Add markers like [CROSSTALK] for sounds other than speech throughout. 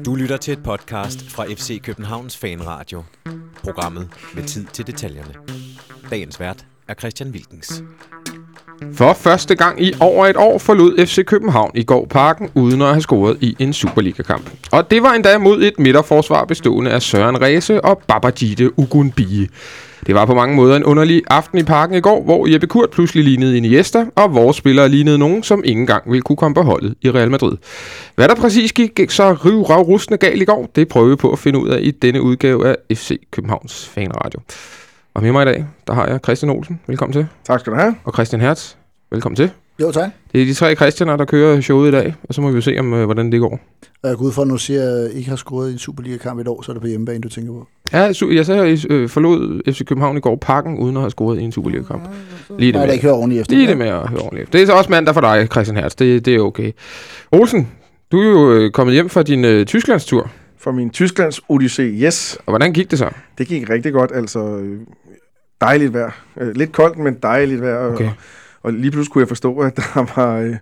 Du lytter til et podcast fra FC Københavns Fanradio. Programmet med tid til detaljerne. Dagens vært er Christian Wilkens. For første gang i over et år forlod FC København i går parken uden at have scoret i en Superliga-kamp. Og det var endda mod et midterforsvar bestående af Søren Ræse og Babajide Ugunbie. Det var på mange måder en underlig aften i parken i går, hvor Jeppe Kurt pludselig lignede Iniesta, og vores spillere lignede nogen, som ikke engang ville kunne komme på holdet i Real Madrid. Hvad der præcis gik, gik så riv rav rustende galt i går, det prøver vi på at finde ud af i denne udgave af FC Københavns Fanradio. Og med mig i dag, der har jeg Christian Olsen. Velkommen til. Tak skal du have. Og Christian Hertz. Velkommen til. Jo, tak. Det er de tre Christianer, der kører showet i dag, og så må vi jo se, om, øh, hvordan det går. Og jeg går ud fra, at nu siger, at jeg ikke har scoret i en Superliga-kamp i et år, så er det på hjemmebane, du tænker på. Ja, su- jeg sagde, at I øh, forlod FC København i går pakken, uden at have scoret i en Superliga-kamp. Lige det Nej, med, det ikke hører ordentligt efter. lige det med at høre ordentligt. Det er så også mandag for dig, Christian Hertz. Det, det er okay. Olsen, du er jo øh, kommet hjem fra din øh, Tysklandstur. For min Tysklands Odyssé, yes. Og hvordan gik det så? Det gik rigtig godt, altså øh, dejligt vejr. Øh, Lidt koldt, men dejligt vejr. Okay. Og, og lige pludselig kunne jeg forstå, at der [LAUGHS] var... Øh,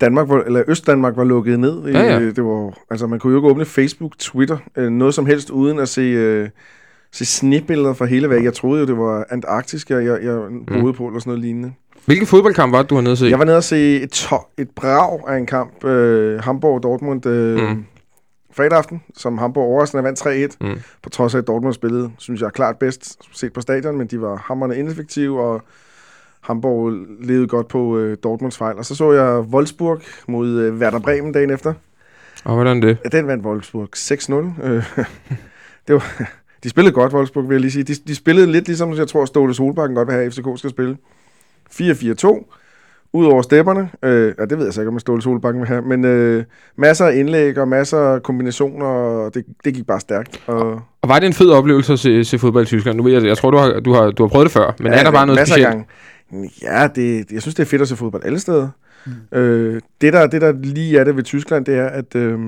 Danmark var, eller Østdanmark var lukket ned. Ja, ja. Øh, Det var, altså, man kunne jo ikke åbne Facebook, Twitter, øh, noget som helst, uden at se, øh, se snebilleder fra hele verden. Jeg troede jo, det var Antarktis, jeg, jeg, jeg boede på, eller sådan noget lignende. Hvilke fodboldkamp var det, du har nede at se? Jeg var nede og se et, to- et brag af en kamp, øh, Hamburg-Dortmund, øh, Mm. mm. fredag aften, som Hamburg overraskende vandt 3-1, Mm. mm. på trods af, at Dortmund spillede, synes jeg, klart bedst set på stadion, men de var hammerne ineffektive, og Hamburg levede godt på øh, Dortmunds fejl. Og så så jeg Wolfsburg mod øh, Werder Bremen dagen efter. Og hvordan det? Ja, den vandt Wolfsburg 6-0. Øh, [LAUGHS] det var, de spillede godt, Wolfsburg, vil jeg lige sige. De, de spillede lidt ligesom, jeg tror, Ståle Solbakken godt vil have, at FCK skal spille. 4-4-2. Ud over stepperne. Øh, ja, det ved jeg så ikke, om Ståle Solbakken vil have. Men øh, masser af indlæg og masser af kombinationer, og det, det gik bare stærkt. Og, Og var det en fed oplevelse at se, se fodbold i Tyskland? Nu ved jeg, jeg tror, du har, du har, du har prøvet det før, men ja, er der bare noget specielt? gange. Ja, det, jeg synes, det er fedt at se fodbold alle steder. Mm. Øh, det, der, det, der lige er det ved Tyskland, det er, at øh,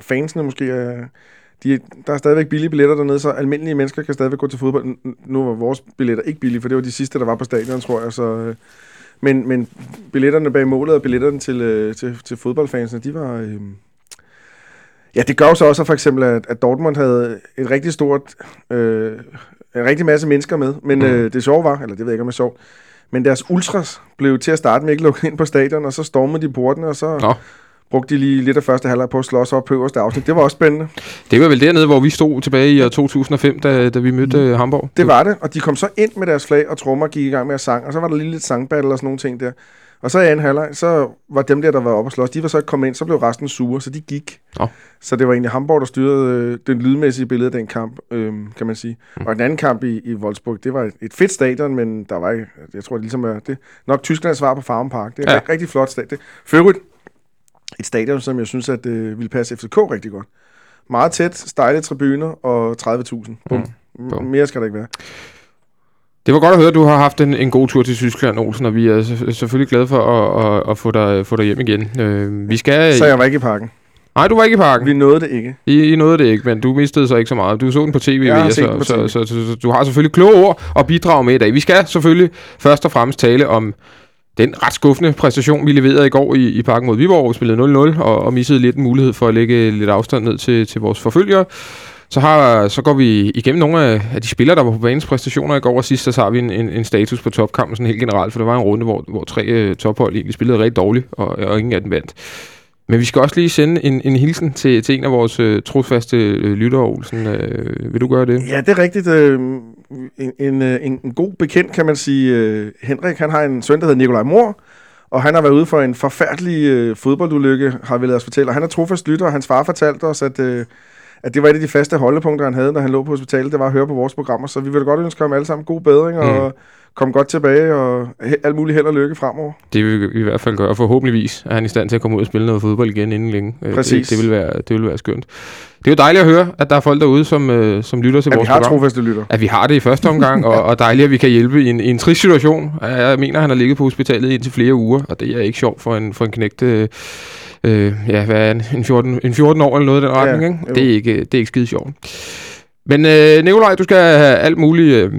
fansene måske er... De, der er stadigvæk billige billetter dernede, så almindelige mennesker kan stadigvæk gå til fodbold. Nu var vores billetter ikke billige, for det var de sidste, der var på stadion, tror jeg. Så, øh, men, men billetterne bag målet og billetterne til, øh, til, til fodboldfansene, de var... Øh, ja, det gør jo så også for eksempel, at, at Dortmund havde et rigtig stort... Øh, en rigtig masse mennesker med, men Mm. mm. øh, det sjove var, eller det ved jeg ikke, om det er sjovt, men deres ultras blev til at starte med ikke lukket ind på stadion, og så stormede de portene, og så Nå. brugte de lige lidt af første halvleg på at slås op på øverste afsnit. Det var også spændende. Det var vel dernede, hvor vi stod tilbage i år 2005, da, da vi mødte mm. Hamburg. Det var det, og de kom så ind med deres flag og trommer gik i gang med at sang, og så var der lige lidt sangbattle og sådan nogle ting der. Og så i anden halvleg, så var dem der, der var oppe og slås, de var så kommet ind, så blev resten sure, så de gik. Nå. Så det var egentlig Hamburg, der styrede øh, den lydmæssige billede af den kamp, øh, kan man sige. Mm. Og den anden kamp i, i Wolfsburg, det var et, et fedt stadion, men der var ikke, jeg tror det ligesom er, det nok Tysklands svar på Farm Park. Det er Ja. et rigtig flot stadion. For øvrigt, et stadion, som jeg synes, at øh, ville passe FCK rigtig godt. Meget tæt, stejle tribuner og 30.000. Bum. Bum. Mm. Mere skal der ikke være. Det var godt at høre, at du har haft en, en god tur til Tyskland, Olsen, og vi er selvfø- selvfølgelig glade for at, at, at få, dig, få dig hjem igen. Øh, vi skal... Så jeg var ikke i parken. Nej, du var ikke i parken. Vi nåede det ikke. I, I nåede det ikke, men du mistede så ikke så meget. Du så den på tv, Jeg har så, på så, TV. så, så, så du har selvfølgelig kloge ord at bidrage med i dag. Vi skal selvfølgelig først og fremmest tale om den ret skuffende præstation, vi leverede i går i, i parken mod Viborg, vi spillede 0-0 og, og missede lidt en mulighed for at lægge lidt afstand ned til, til vores forfølgere. Så, har, så går vi igennem nogle af, de spillere, der var på banens præstationer i går, og sidst så har vi en, en, en status på topkampen sådan helt generelt, for det var en runde, hvor, hvor tre øh, tophold egentlig spillede rigtig dårligt, og, og ingen af dem vandt. Men vi skal også lige sende en, en hilsen til, til en af vores øh, trofaste øh, lyttere, Olsen. Øh, vil du gøre det? Ja, det er rigtigt. Øh, en, en, en, en god bekendt, kan man sige. Øh, Henrik, han har en søn, der hedder Nikolaj Mor, og han har været ude for en forfærdelig øh, fodboldulykke, har vi lavet os fortælle. Og han er trofast lytter, og hans far fortalte os, at, øh, at det var et af de faste holdepunkter, han havde, når han lå på hospitalet. Det var at høre på vores programmer. Så vi vil godt ønske ham alle sammen god bedring, Mm. og kom godt tilbage, og he- alt muligt held og lykke fremover. Det vil vi i hvert fald gøre, og forhåbentligvis er han i stand til at komme ud og spille noget fodbold igen inden længe. Øh, Præcis. Det, det, vil være, det vil være skønt. Det er jo dejligt at høre, at der er folk derude, som, øh, som lytter til At vi vores har program. trofaste lytter. At vi har det i første omgang, og, [LAUGHS] og dejligt, at vi kan hjælpe i en, i en trist situation. Jeg mener, han har ligget på hospitalet indtil flere uger, og det er ikke sjovt for en, for en knægt, øh, øh, ja, hvad er han, en 14, en 14 år eller noget i den retning, Ja, ikke? jo. Det er ikke, det er ikke skide sjovt. Men øh, Nikolaj, du skal have alt muligt øh,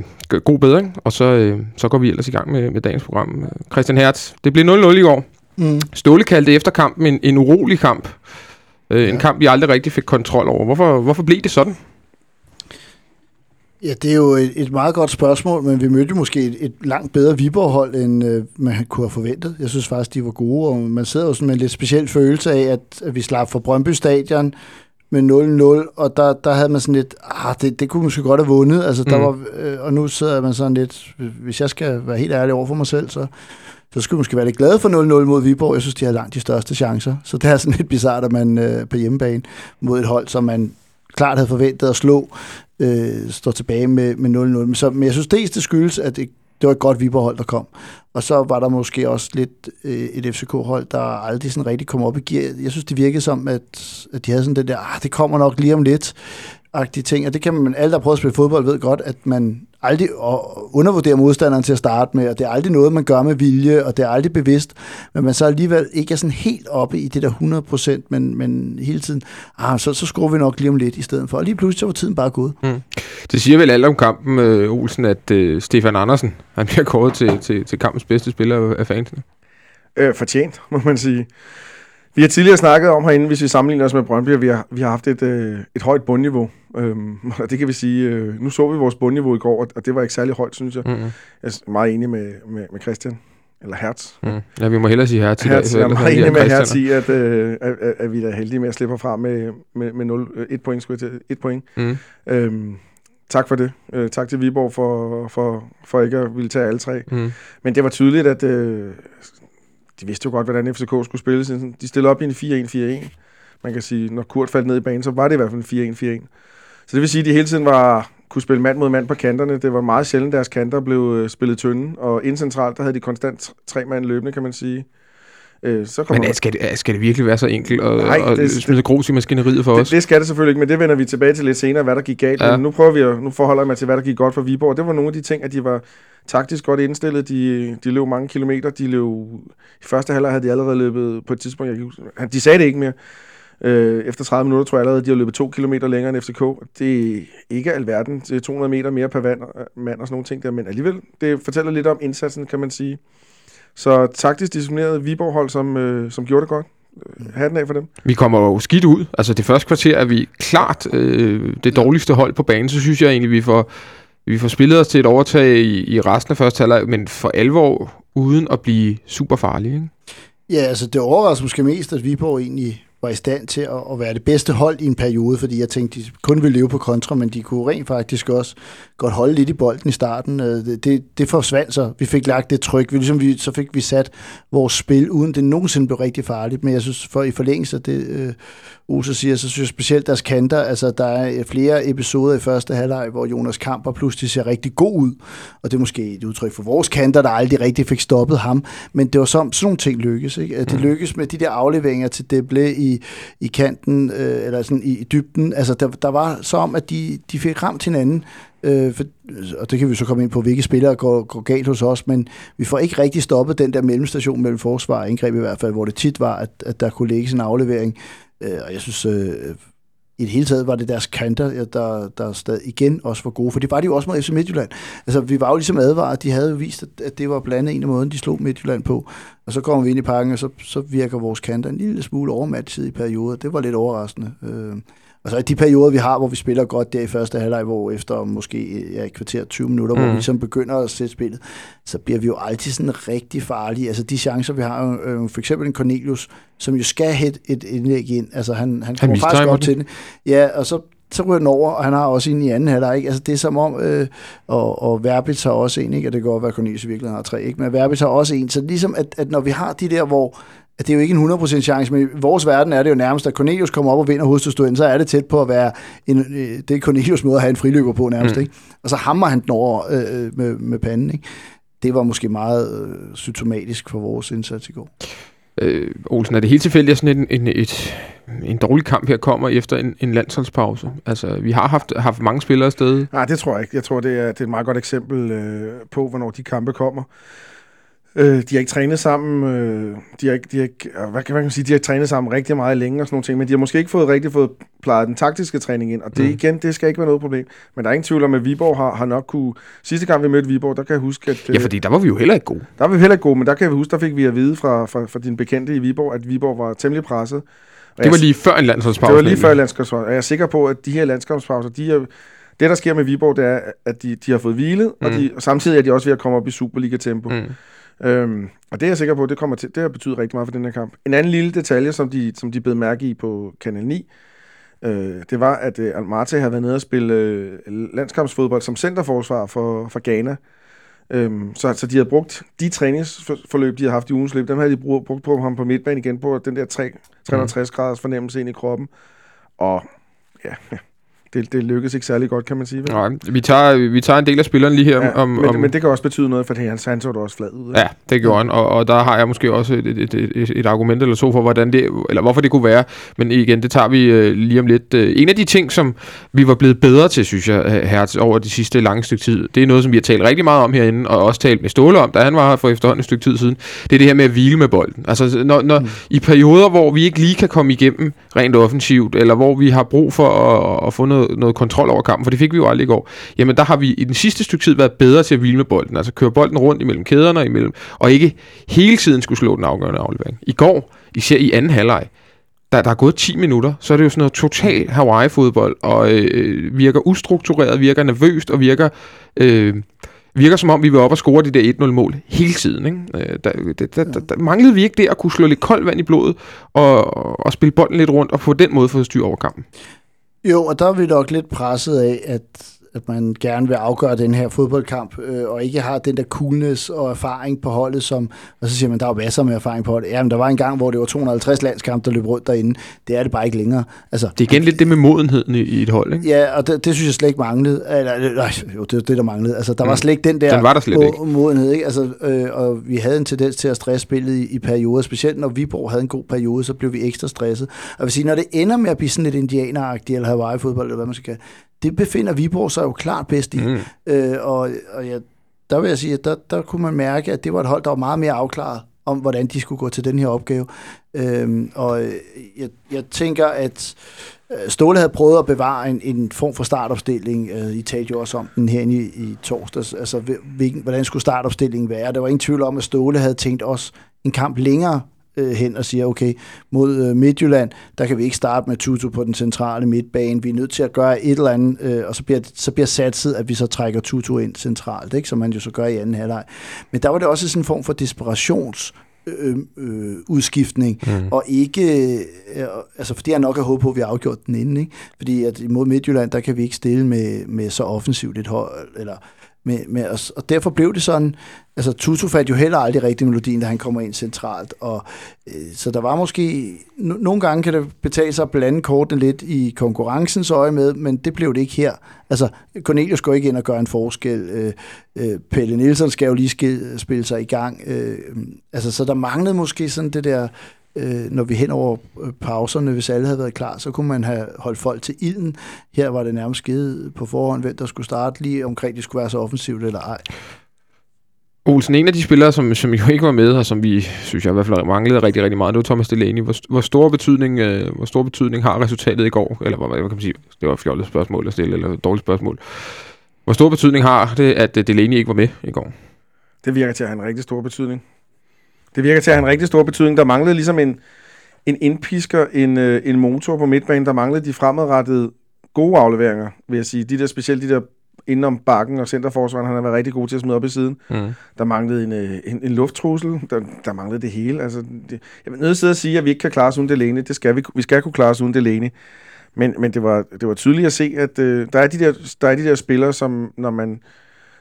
god bedring, og så, øh, så går vi ellers i gang med, med dagens program. Christian Hertz, det blev 0-0 i går. Mm. Ståle kaldte efter kampen en, en urolig kamp. Øh, en Ja. kamp, vi aldrig rigtig fik kontrol over. Hvorfor, hvorfor blev det sådan? Ja, det er jo et, et meget godt spørgsmål, men vi mødte måske et, et langt bedre Viborg-hold, end øh, man kunne have forventet. Jeg synes faktisk, de var gode, og man sidder jo sådan med en lidt speciel følelse af, at, at vi slap fra Brøndby Stadion med 0-0, og der, der havde man sådan lidt, ah, det, det kunne måske godt have vundet, altså, der Mm. var, øh, og nu sidder man sådan lidt, hvis jeg skal være helt ærlig over for mig selv, så, så skulle man måske være lidt glad for 0-0 mod Viborg. Jeg synes, de har langt de største chancer, så det er sådan lidt bizart, at man øh, på hjemmebane mod et hold, som man klart havde forventet at slå, øh, står tilbage med, med 0-0. Men, så, men jeg synes dels, det skyldes, at det, det var et godt Viborg-hold, der kom. Og så var der måske også lidt øh, et FCK-hold, der aldrig sådan rigtig kom op i gear. Jeg synes, det virkede som, at, at de havde sådan den der, ah, det kommer nok lige om lidt, agtige ting. Og det kan man, alle der prøver at spille fodbold, ved godt, at man aldrig og undervurderer modstanderen til at starte med, og det er aldrig noget, man gør med vilje, og det er aldrig bevidst, men man så alligevel ikke er sådan helt oppe i det der 100%, men, men hele tiden, ah, så, så skruer vi nok lige om lidt i stedet for. Og lige pludselig så var tiden bare gået. Det siger vel alt om kampen, øh, Olsen, at øh, Stefan Andersen han bliver kåret til, til, til kampens bedste spiller af fansene. øh, fortjent, må man sige. Vi har tidligere snakket om herinde, hvis vi sammenligner os med Brøndby, at vi har, vi har haft et, øh, et højt bundniveau. Øhm, [LAUGHS] og det kan vi sige, øh, nu så vi vores bundniveau i går, og- det var ikke særlig højt, synes jeg. Mm-hmm. Jeg er meget enig med, med, med Christian, eller Hertz. Mm. Ja, vi må hellere sige her til Hertz, jeg er meget enig med. Hertz i, at, øh, at, at, at vi er heldige med at slippe fra med, med, med 0, 1 point, skulle jeg til, 1 point. Mm. Øhm, tak for det. Øh, tak til Viborg for, for, for ikke at ville tage alle tre. Mm. Men det var tydeligt, at øh, de vidste jo godt, hvordan FCK skulle spille. Så De stillede op i en 4-1-4-1. Man kan sige, når Kurt faldt ned i banen, så var det i hvert fald en 4-1-4-1. Så det vil sige, at de hele tiden var, kunne spille mand mod mand på kanterne. Det var meget sjældent, deres kanter blev øh, spillet tynde. Og indcentralt, der havde de konstant tre mand løbende, kan man sige. Øh, så kommer Men øh, skal det, skal det virkelig være så enkelt at, Nej, at det- smide grus i maskineriet for os? det, det skal det selvfølgelig ikke, men det vender vi tilbage til lidt senere, hvad der gik galt. Ja. Men nu prøver vi at, nu forholder jeg mig til, hvad der gik godt for Viborg. Det var nogle af de ting, at de var taktisk godt indstillet. De, de løb mange kilometer. De løb, I første halvleg havde de allerede løbet på et tidspunkt, jeg kan de sagde det ikke mere. Øh, efter 30 minutter tror jeg allerede, at de har løbet to kilometer længere end FCK. Det er ikke alverden. Det er 200 meter mere per vand, mand og sådan nogle ting der. Men alligevel, det fortæller lidt om indsatsen, kan man sige. Så taktisk disciplineret Viborg-hold, som, øh, som gjorde det godt. Øh, Hatten af for dem. Vi kommer jo skidt ud. Altså det første kvarter er vi klart øh, det dårligste hold på banen. Så synes jeg egentlig, vi får, vi får spillet os til et overtag i, i resten af første halvleg, men for alvor uden at blive super farlige. Ikke? Ja, altså det overrasker måske mest, at Viborg egentlig var i stand til at, at være det bedste hold i en periode, fordi jeg tænkte, de kun ville leve på kontra, men de kunne rent faktisk også godt holde lidt i bolden i starten. Øh, Det, det, det forsvandt så. Vi fik lagt det tryk. Vi, ligesom vi, så fik vi sat vores spil, uden det nogensinde blev rigtig farligt. Men jeg synes, for i forlængelse af det, øh, Ose siger, så synes jeg specielt deres kanter, altså der er flere episoder i første halvleg, hvor Jonas Kamper pludselig ser rigtig god ud, og det er måske et udtryk for vores kanter, der aldrig rigtig fik stoppet ham, men det var som sådan nogle ting lykkes, ikke? At Det lykkes med de der afleveringer til Deble i, i kanten, øh, eller sådan i, i dybden, altså der, der var så om, at de, de fik ramt hinanden, øh, for, og det kan vi så komme ind på, hvilke spillere går, går galt hos os, men vi får ikke rigtig stoppet den der mellemstation mellem forsvar og indgreb i hvert fald, hvor det tit var, at, at der kunne ligge en aflevering, Øh, og jeg synes, øh, i det hele taget var det deres kanter, der, der stadig igen også var gode, for det var de jo også mod FC Midtjylland. Altså, vi var jo ligesom advaret, de havde jo vist, at, det var blandt andet en af måden, de slog Midtjylland på. Og så kommer vi ind i pakken, og så, så virker vores kanter en lille smule overmatchet i perioder. Det var lidt overraskende. Øh, så i de perioder, vi har, hvor vi spiller godt der i første halvleg, hvor efter måske ja, et kvarter 20 minutter, mm. hvor vi ligesom begynder at sætte spillet, så bliver vi jo altid sådan rigtig farlige. Altså de chancer, vi har, øh, for eksempel en Cornelius, som jo skal have et, indlæg ind. Altså han, han kommer faktisk mistimer op den. til det. Ja, og så, så ryger den over, og han har også en i anden halvleg. ikke? Altså det er som om, øh, og, og Verbitz har også en, ikke? og det kan godt være, at Cornelius i virkeligheden har tre, ikke? men Verbitz har også en. Så ligesom, at, at når vi har de der, hvor at det er jo ikke en 100% chance, men i vores verden er det jo nærmest, at Cornelius kommer op og vinder hovedstødstøden, så er det tæt på at være en, øh, det er Cornelius måde at have en friløber på nærmest, Mm. mm. ikke? Og så hammer han den over øh, med, med panden, ikke? Det var måske meget øh, symptomatisk for vores indsats i går. Øh, Olsen, er det helt tilfældigt, at sådan en, en, et, en dårlig kamp her kommer efter en, en landsholdspause? Altså, vi har haft, haft mange spillere afsted. Nej, det tror jeg ikke. Jeg tror, det er, det er et meget godt eksempel øh, på, hvornår de kampe kommer. Øh, de har ikke trænet sammen, øh, de har ikke, de har ikke, øh, hvad kan man sige, de har trænet sammen rigtig meget længe og sådan nogle ting, men de har måske ikke fået rigtig fået plejet den taktiske træning ind, og det Mm. igen, det skal ikke være noget problem. Men der er ingen tvivl om, at Viborg har, har nok kunne... Sidste gang vi mødte Viborg, der kan jeg huske, at... Ja, fordi der var vi jo heller ikke gode. Der var vi heller ikke gode, men der kan vi huske, der fik vi at vide fra, fra, fra din bekendte i Viborg, at Viborg var temmelig presset. Og Det var jeg- lige før en landsholdspause. det var lige før landskampspausen, og jeg er sikker på, at de her landskampspauser, de er, det der sker med Viborg, det er, at de, de har fået hvilet, mm. og, de, og samtidig er de også ved at komme op i Superliga-tempo. Mm. Øhm, og det er jeg sikker på, det kommer til, det har betydet rigtig meget for den her kamp. En anden lille detalje, som de, som de blev mærke i på Kanal 9, øh, det var, at øh, Almarte havde været nede og spille øh, landskampsfodbold som centerforsvar for, for Ghana. Øhm, så, så de havde brugt de træningsforløb, de havde haft i ugens løb, dem havde de brugt, brugt på ham på midtbanen igen på den der 3, 360 graders fornemmelse ind i kroppen. Og ja, det, det lykkedes ikke særlig godt, kan man sige. Vel? Nej, vi tager, vi tager en del af spilleren lige her. Ja, om, men, om, men det kan også betyde noget, for han, han så da også flad ud. ikke? Ja, det gjorde han, og, og der har jeg måske også et, et, et, et, argument eller to for, hvordan det, eller hvorfor det kunne være. Men igen, det tager vi øh, lige om lidt. Øh, En af de ting, som vi var blevet bedre til, synes jeg, her over de sidste lange stykke tid, det er noget, som vi har talt rigtig meget om herinde, og også talt med Ståle om, da han var her for efterhånden et stykke tid siden. Det er det her med at hvile med bolden. Altså, når, når, mm. i perioder, hvor vi ikke lige kan komme igennem rent offensivt, eller hvor vi har brug for at, at få noget, noget kontrol over kampen, for det fik vi jo aldrig i går, jamen der har vi i den sidste stykke tid været bedre til at hvile med bolden, altså køre bolden rundt imellem kæderne, og, imellem, og ikke hele tiden skulle slå den afgørende aflevering. I går, især i anden halvleg, der, der er gået 10 minutter, så er det jo sådan noget total Hawaii-fodbold, og øh, virker ustruktureret, virker nervøst, og virker... Øh, virker som om, vi vil op og score de der 1-0-mål hele tiden. Ikke? Øh, der, der, der, der, der manglede vi ikke det at kunne slå lidt koldt vand i blodet, og, og spille bolden lidt rundt, og på den måde få styr over kampen. Jo, og der er vi nok lidt presset af, at, at man gerne vil afgøre den her fodboldkamp, øh, og ikke har den der coolness og erfaring på holdet, som, og så siger man, der er jo masser med erfaring på holdet. Jamen, der var en gang, hvor det var 250 landskampe, der løb rundt derinde. Det er det bare ikke længere. Altså, Det er igen lidt det med modenheden i, i et hold. Ikke? Ja, og det, det synes jeg slet ikke manglede. Eller, nej, jo, det var det, der manglede. Altså, der var Mm. slet ikke den der Den var der slet ikke. modenhed. Ikke? Altså, øh, og vi havde en tendens til at stresse spillet i, i perioder. Specielt når Viborg havde en god periode, så blev vi ekstra stresset. Og jeg vil sige, når det ender med at blive sådan lidt indianeragtigt, eller Hawaii-fodbold, eller hvad man skal det, befinder Viborg sig jo klart bedst i. Mm. Øh, og og jeg, der vil jeg sige, at der, der kunne man mærke, at det var et hold, der var meget mere afklaret om, hvordan de skulle gå til den her opgave. Øhm, og jeg, jeg tænker, at øh, Ståle havde prøvet at bevare en, en form for startopstilling. Øh, I talte jo også om den her i, i torsdags. Altså, hvilken, hvordan skulle startopstillingen være? Der var ingen tvivl om, at Ståle havde tænkt os en kamp længere øh, hen og siger, okay, mod øh, Midtjylland, der kan vi ikke starte med Tutu på den centrale midtbane. Vi er nødt til at gøre et eller andet, øh, og så bliver, så bliver satset, at vi så trækker Tutu ind centralt, ikke? som man jo så gør i anden halvleg. Men der var det også sådan en form for desperations øh, øh, udskiftning, mm. og ikke, øh, altså fordi jeg nok har håbet på, at vi har afgjort den inden, ikke? fordi at imod Midtjylland, der kan vi ikke stille med, med så offensivt et hold, eller med, med os, og derfor blev det sådan, altså Tutu fandt jo heller aldrig rigtig melodien, da han kommer ind centralt, og øh, så der var måske, no, nogle gange kan det betale sig at blande kortene lidt i konkurrencens øje med, men det blev det ikke her. Altså, Cornelius går ikke ind og gør en forskel, øh, øh, Pelle Nielsen skal jo lige skille, spille sig i gang, øh, altså, så der manglede måske sådan det der, øh, når vi hen over øh, pauserne, hvis alle havde været klar, så kunne man have holdt folk til ilden. Her var det nærmest givet på forhånd, hvem der skulle starte lige omkring, det skulle være så offensivt eller ej. Olsen, en af de spillere, som, som jo ikke var med, og som vi, synes jeg i hvert fald manglede rigtig, rigtig meget, det var Thomas Delaney. Hvor, hvor, stor betydning, øh, hvor stor betydning har resultatet i går? Eller hvad, hvad kan man sige? Det var et fjollet spørgsmål at stille, eller et dårligt spørgsmål. Hvor stor betydning har det, at øh, Delaney ikke var med i går? Det virker til at have en rigtig stor betydning. Det virker til at have en rigtig stor betydning. Der manglede ligesom en, en indpisker, en, øh, en motor på midtbanen. Der manglede de fremadrettede gode afleveringer, vil jeg sige. De der, specielt de der indenom bakken og centerforsvaren, han har været rigtig god til at smide op i siden. Mm. Der manglede en, øh, en, en lufttrussel. Der, der manglede det hele. Altså, det, jeg vil nødt til at sige, at vi ikke kan klare os uden Delaney. Det skal vi. Vi skal kunne klare os uden Delaney. Men, men det, var, det var tydeligt at se, at øh, der, er de der, der er de der spillere, som når man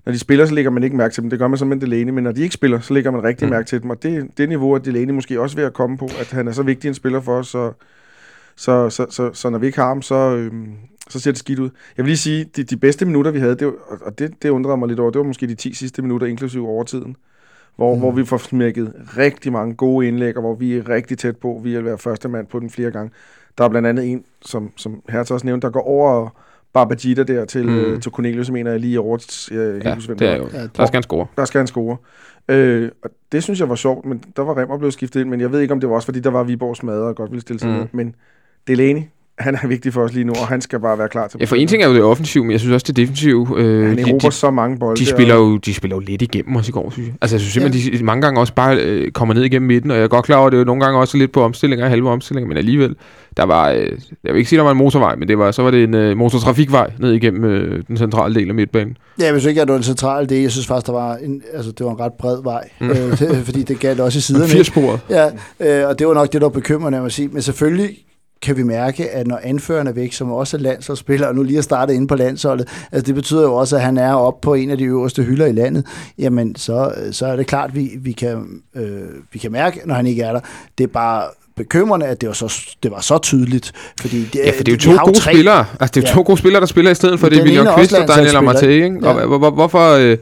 når de spiller, så lægger man ikke mærke til dem. Det gør man som en Delaney, men når de ikke spiller, så lægger man rigtig Mm. mærke til dem. Og det, det niveau, at Delaney måske også ved at komme på, at han er så vigtig en spiller for os, så, så, så, så, så når vi ikke har ham, så, øhm, så ser det skidt ud. Jeg vil lige sige, de, de bedste minutter, vi havde, det, og- og det, det undrede mig lidt over, det var måske de 10 sidste minutter, inklusive overtiden, hvor, mm. hvor vi får smækket rigtig mange gode indlæg, og hvor vi er rigtig tæt på, vi vil være første mand på den flere gange. Der er blandt andet en, som, som Hertz også nævnte, der går over Barbagita der til, Mm. mm. øh, til Cornelius, mener jeg lige over. Jeg, kan ikke Ja, det er jo. Ja, Der skal han score. Der skal han score. Øh, og det synes jeg var sjovt, men der var Remmer blevet skiftet ind, men jeg ved ikke, om det var også, fordi der var Viborgs mad og godt ville stille sig mm. med. Men Delaney, han er vigtig for os lige nu, og han skal bare være klar til Ja, for en ting er jo det offensive, men jeg synes også det defensive. Øh, Han de, erobrer de, så mange bolde. de, spiller jo, de spiller jo lidt igennem os i går, synes jeg. Altså, jeg synes simpelthen, de, de mange gange også bare øh, kommer ned igennem midten, og jeg er godt klar over, at det er jo nogle gange også lidt på omstillinger, halve omstillinger, men alligevel, der var, øh, jeg vil ikke sige, der var en motorvej, men det var, så var det en øh, motortrafikvej ned igennem øh, den centrale del af midtbanen. Ja, jeg synes ikke, at det var en central del. Jeg synes faktisk, der var en, altså, det var en ret bred vej, mm. øh, [LAUGHS] fordi det galt også i siderne. Fire sporet. Ja, øh, og det var nok det, der var bekymrende, at sige. Men selvfølgelig kan vi mærke, at når anføreren er væk, som også er landsholdsspiller, og nu lige har startet inde på landsholdet, altså det betyder jo også, at han er oppe på en af de øverste hylder i landet, jamen så, så er det klart, at vi, vi, kan, øh, vi kan mærke, når han ikke er der. Det er bare bekymrende, at det var så, det var så tydeligt. Fordi det, Ja, for det er jo de to gode tre- spillere. Altså, det er jo Ja. to gode spillere, der spiller i stedet for Men det er den William Kvist og Daniel Amartey? Ja. Og hvor- hvor- hvorfor... Øh,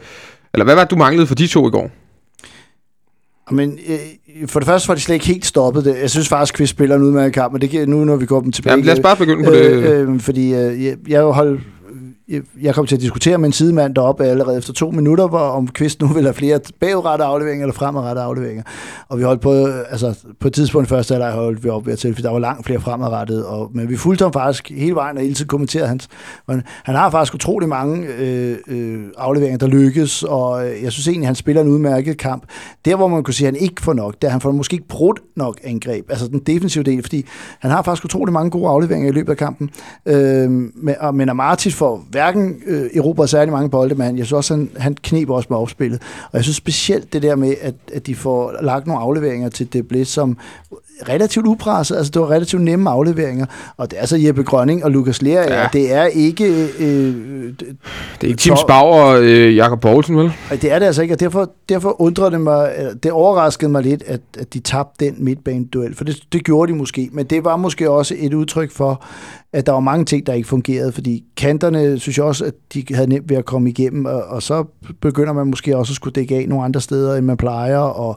eller hvad var det, du manglede for de to i går? Men øh, for det første var de slet ikke helt stoppet det. Jeg synes faktisk, at vi spiller en udmærket kamp, men det giver nu, når vi går dem tilbage. Jamen, lad os bare begynde på det. Øh, øh, fordi øh, jeg, jeg holdt jeg- kom til at diskutere med en sidemand deroppe allerede efter to minutter, hvor om Kvist nu vil have flere bagudrettede afleveringer eller fremadrettede afleveringer. Og vi holdt på, altså på et tidspunkt første halvleg holdt vi op ved at til, for der var langt flere fremadrettede. Og, men vi fulgte ham faktisk hele vejen og hele tiden kommenterede hans. Han, han har faktisk utrolig mange øh, øh, afleveringer, der lykkes, og øh, jeg synes egentlig, han spiller en udmærket kamp. Der, hvor man kunne sige, at han ikke får nok, det er, at han får måske ikke brudt nok angreb, altså den defensive del, fordi han har faktisk utrolig mange gode afleveringer i løbet af kampen. Øh, men, og, men Amartis får hverken øh, erobret særlig mange bolde, men jeg synes også, han, han kniber også med opspillet. Og jeg synes specielt det der med, at, at de får lagt nogle afleveringer til Deblet, som relativt upresset, altså det var relativt nemme afleveringer, og det er så Jeppe Grønning og Lukas Lea, Ja. det er ikke, øh, øh, Det er ikke Tim Spauer og øh, Jakob Poulsen, vel? Det er det altså ikke, og derfor, derfor undrede det mig, det overraskede mig lidt, at, at de tabte den midtbaneduel, for det, det gjorde de måske, men det var måske også et udtryk for, at der var mange ting, der ikke fungerede, fordi kanterne, synes jeg også, at de havde nemt ved at komme igennem, og, og så begynder man måske også at skulle dække af nogle andre steder, end man plejer, og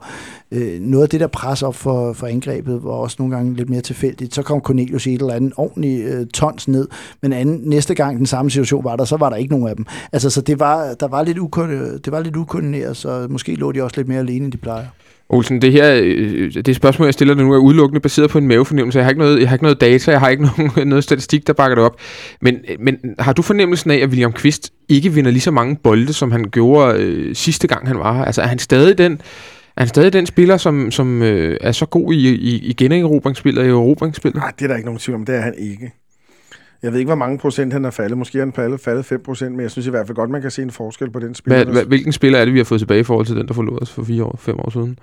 øh, noget af det der pres op for, for angrebet var også nogle gange lidt mere tilfældigt. Så kom Cornelius i et eller andet ordentlig øh, tons ned, men anden, næste gang den samme situation var der, så var der ikke nogen af dem. Altså, så det var, der var lidt ukon- det var lidt ukoordineret, så måske lå de også lidt mere alene, end de plejer. Olsen, det her, øh, det spørgsmål, jeg stiller dig nu, er udelukkende baseret på en mavefornemmelse. Jeg har ikke noget, jeg har ikke noget data, jeg har ikke [LAUGHS] nogen, noget statistik, der bakker det op. Men, øh, men har du fornemmelsen af, at William Kvist ikke vinder lige så mange bolde, som han gjorde øh, sidste gang, han var her? Altså, er han stadig den, er han stadig den spiller, som, som øh, er så god i, i, i generobringsspillet og i erobringsspillet? Nej, det er der ikke nogen tvivl om. Det er han ikke. Jeg ved ikke, hvor mange procent han er faldet. Måske er han faldet, faldet 5 procent, men jeg synes i hvert fald godt, man kan se en forskel på den spiller. Hvad, hvad, hvilken spiller er det, vi har fået tilbage i forhold til den, der forlod os for fire år, fem år siden?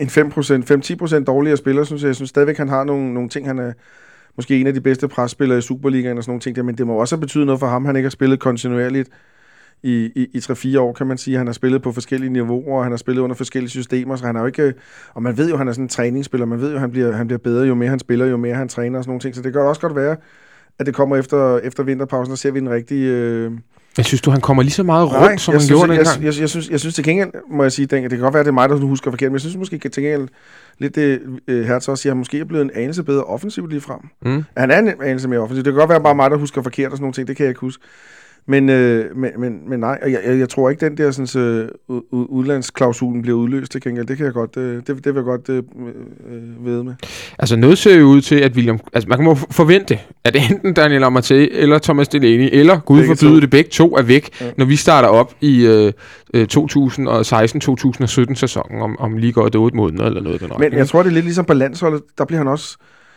en 5 procent, 5-10 procent dårligere spiller, synes jeg. Jeg synes stadigvæk, han har nogle, nogle ting, han er måske en af de bedste presspillere i Superligaen og sådan nogle ting der, men det må også have betydet noget for ham. Han ikke har spillet kontinuerligt i, i, i 3-4 år, kan man sige. Han har spillet på forskellige niveauer, og han har spillet under forskellige systemer, så han er jo ikke... Og man ved jo, han er sådan en træningsspiller. Man ved jo, han bliver, han bliver bedre, jo mere han spiller, jo mere han træner og sådan nogle ting. Så det kan også godt være, at det kommer efter, efter vinterpausen, og ser vi en rigtig... Øh, Jeg synes du, han kommer lige så meget rundt, Nej, som han synes, gjorde jeg, dengang? jeg, jeg, jeg, synes, jeg synes til gengæld, må jeg sige, det kan godt være, at det er mig, der nu husker forkert, men jeg synes måske til gengæld, lidt det øh, Hertz også siger, at han måske er blevet en anelse bedre offensivt lige frem. Mm. Han er en anelse mere offensiv. Det kan godt være bare mig, der husker forkert og sådan nogle ting, det kan jeg ikke huske. Men, øh, men, men, men nej, og jeg, jeg, jeg tror ikke, den der sådan, øh, udlandsklausulen bliver udløst til gengæld. Det kan jeg godt, øh, det, det vil jeg godt øh, øh, med. Altså noget ser jo ud til, at William... Altså man må forvente, at enten Daniel Amartey eller Thomas Delaney, eller Gud forbyde det, begge to er væk, ja. Når vi starter op i øh, øh, 2016-2017 sæsonen om, om lige godt 8 måneder eller noget. Den Men jeg tror, det er lidt ligesom på landsholdet. Der bliver han også...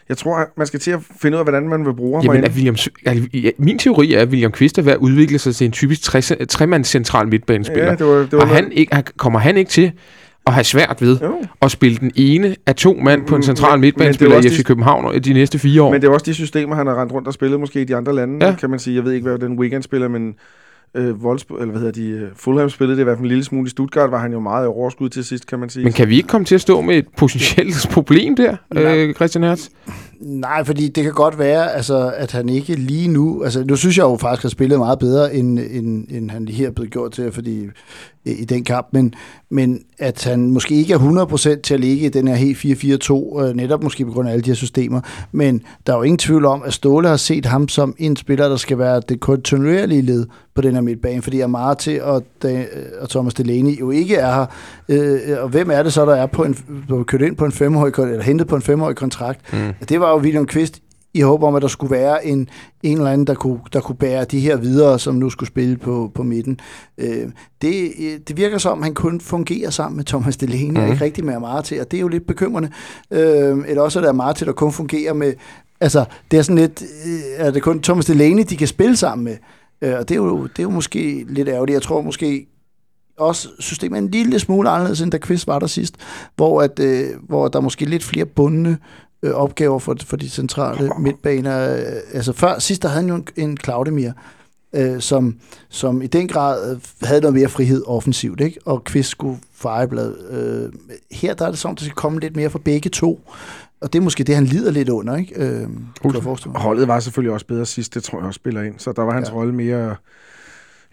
Jeg tror, man skal til at finde ud af, hvordan man vil bruge ham. Jamen, at William, altså, ja, min teori er, at William Kvist er ved at udvikle sig til en typisk tre- tremands central midtbanespiller. Ja, det var, det var og noget- han ikke, kommer han ikke til at have svært ved Jo. at spille den ene af to mand på en Mm, central midtbanespiller er i FC København de næste fire år. Men det er også de systemer, han har rendt rundt og spillet måske i de andre lande, Ja. ja. kan man sige. Jeg ved ikke, hvad den weekend spiller, men øh, Wolfsburg, eller hvad hedder de, øh, Fulham spillede det i hvert fald en lille smule. I Stuttgart var han jo meget i overskud til sidst, kan man sige. Men kan vi ikke komme til at stå med et potentielt [LAUGHS] problem der, Nej. øh, Christian Hertz? Nej, fordi det kan godt være, altså, at han ikke lige nu... Altså, nu synes jeg jo faktisk, at han spillet meget bedre, end, end, end han lige her er blevet gjort til, fordi i, den kamp. Men, men at han måske ikke er 100% til at ligge i den her helt 4-4-2, øh, netop måske på grund af alle de her systemer. Men der er jo ingen tvivl om, at Ståle har set ham som en spiller, der skal være det kontinuerlige led på den her midtbane, fordi Amarte og, Da- og Thomas Delaney jo ikke er her. Øh, og hvem er det så, der er på en, på, kørt ind på en femårig, eller hentet på en femårig kontrakt? Mm. Det var jo William Kvist i håb om, at der skulle være en, en eller anden, der kunne, der kunne bære de her videre, som nu skulle spille på, på midten. Øh, det, det virker som, han kun fungerer sammen med Thomas Delaney, mm. og ikke rigtig med meget til, og det er jo lidt bekymrende. Øh, eller også er meget til, der kun fungerer med, altså det er sådan lidt, øh, er det kun Thomas Delaney, de kan spille sammen med, øh, og det er, jo, det er jo måske lidt ærgerligt. Jeg tror måske, også systemet er en lille smule anderledes, end da Quiz var der sidst, hvor, at, øh, hvor der er måske lidt flere bundne øh, opgaver for, for de centrale midtbaner. Øh, altså før, sidst der havde han jo en, en Claudemir, øh, som, som i den grad øh, havde noget mere frihed offensivt, ikke? og Quiz skulle fejreblad. Øh, her der er det sådan, at det skal komme lidt mere fra begge to, og det er måske det, han lider lidt under, ikke? Øh, Holdet var selvfølgelig også bedre sidst, det tror jeg også spiller ind, så der var hans ja. rolle mere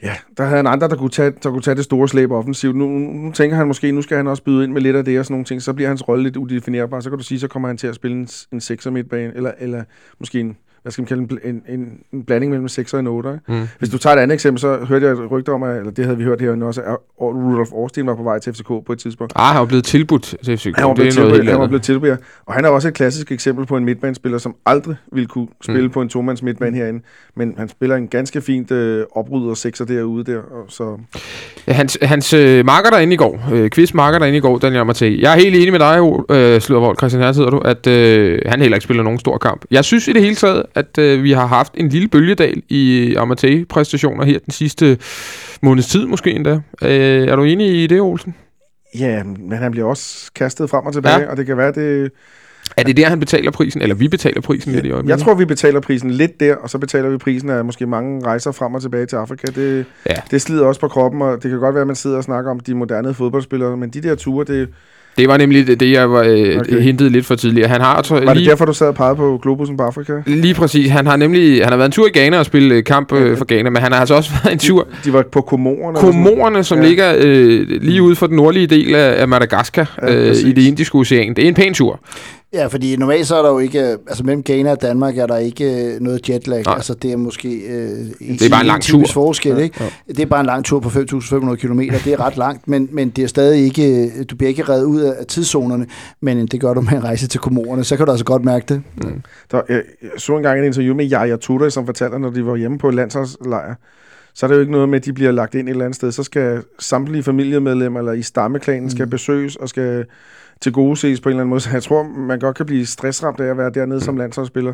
Ja, der havde han andre, der kunne tage, der kunne tage det store slæb offensivt. Nu, nu tænker han måske, nu skal han også byde ind med lidt af det og sådan nogle ting. Så bliver hans rolle lidt udefinerbar. Så kan du sige, så kommer han til at spille en, en 6'er midtbane, eller, eller måske en hvad skal man kalde en, en, en blanding mellem 6 og en 8. Mm. Hvis du tager et andet eksempel, så hørte jeg et rygte om, at, eller det havde vi hørt her også, at Rudolf Årsten var på vej til FCK på et tidspunkt. Ah, han var blevet tilbudt til FCK. Han var blevet, tilbudt, han var blevet tilbudt, Og han er også et klassisk eksempel på en midtbanespiller, som aldrig ville kunne spille mm. på en tomands midtbane herinde. Men han spiller en ganske fint øh, oprydder sekser derude der. Og så... Ja, hans hans øh, marker derinde i går, øh, quiz marker derinde i går, Daniel Mathé. Jeg er helt enig med dig, øh, Slødervold, Christian Hertz, du, at øh, han heller ikke spiller nogen stor kamp. Jeg synes i det hele taget, at øh, vi har haft en lille bølgedal i Amatei-præstationer her den sidste måneds tid måske endda. Øh, er du enig i det, Olsen? Ja, men han bliver også kastet frem og tilbage, ja. og det kan være, det... Er det der, han betaler prisen, eller vi betaler prisen ja, lidt i øjeblikket? Jeg tror, vi betaler prisen lidt der, og så betaler vi prisen af måske mange rejser frem og tilbage til Afrika. Det, ja. det slider også på kroppen, og det kan godt være, at man sidder og snakker om de moderne fodboldspillere, men de der ture, det, det var nemlig det, jeg var, øh, okay. hintede lidt for tidligere. Han har, tror, var det lige, derfor, du sad og pegede på Globusen på Afrika? Lige præcis. Han har nemlig han har været en tur i Ghana og spille øh, kamp øh, for Ghana, men han har altså også [LAUGHS] været en tur... De, de var på Komorerne? Komorerne, som ja. ligger øh, lige ude for den nordlige del af, af Madagaskar ja, øh, i det indiske ocean. Det er en pæn tur. Ja, fordi normalt så er der jo ikke, altså mellem Ghana og Danmark er der ikke noget jetlag. Nej. Altså det er måske øh, det er bare en lang tur. forskel, ikke? Ja. Det er bare en lang tur på 5.500 km. Det er ret langt, men, men det er stadig ikke, du bliver ikke reddet ud af tidszonerne, men det gør du med en rejse til kommunerne, så kan du altså godt mærke det. Mm. Der, jeg, jeg så engang en interview med Jaja Tudor, som fortalte, når de var hjemme på landsholdslejr, så er det jo ikke noget med, at de bliver lagt ind et eller andet sted. Så skal samtlige familiemedlemmer eller i stammeklanen mm. skal besøges og skal til gode ses på en eller anden måde. Så jeg tror, man godt kan blive stressramt af at være dernede som landsholdsspiller.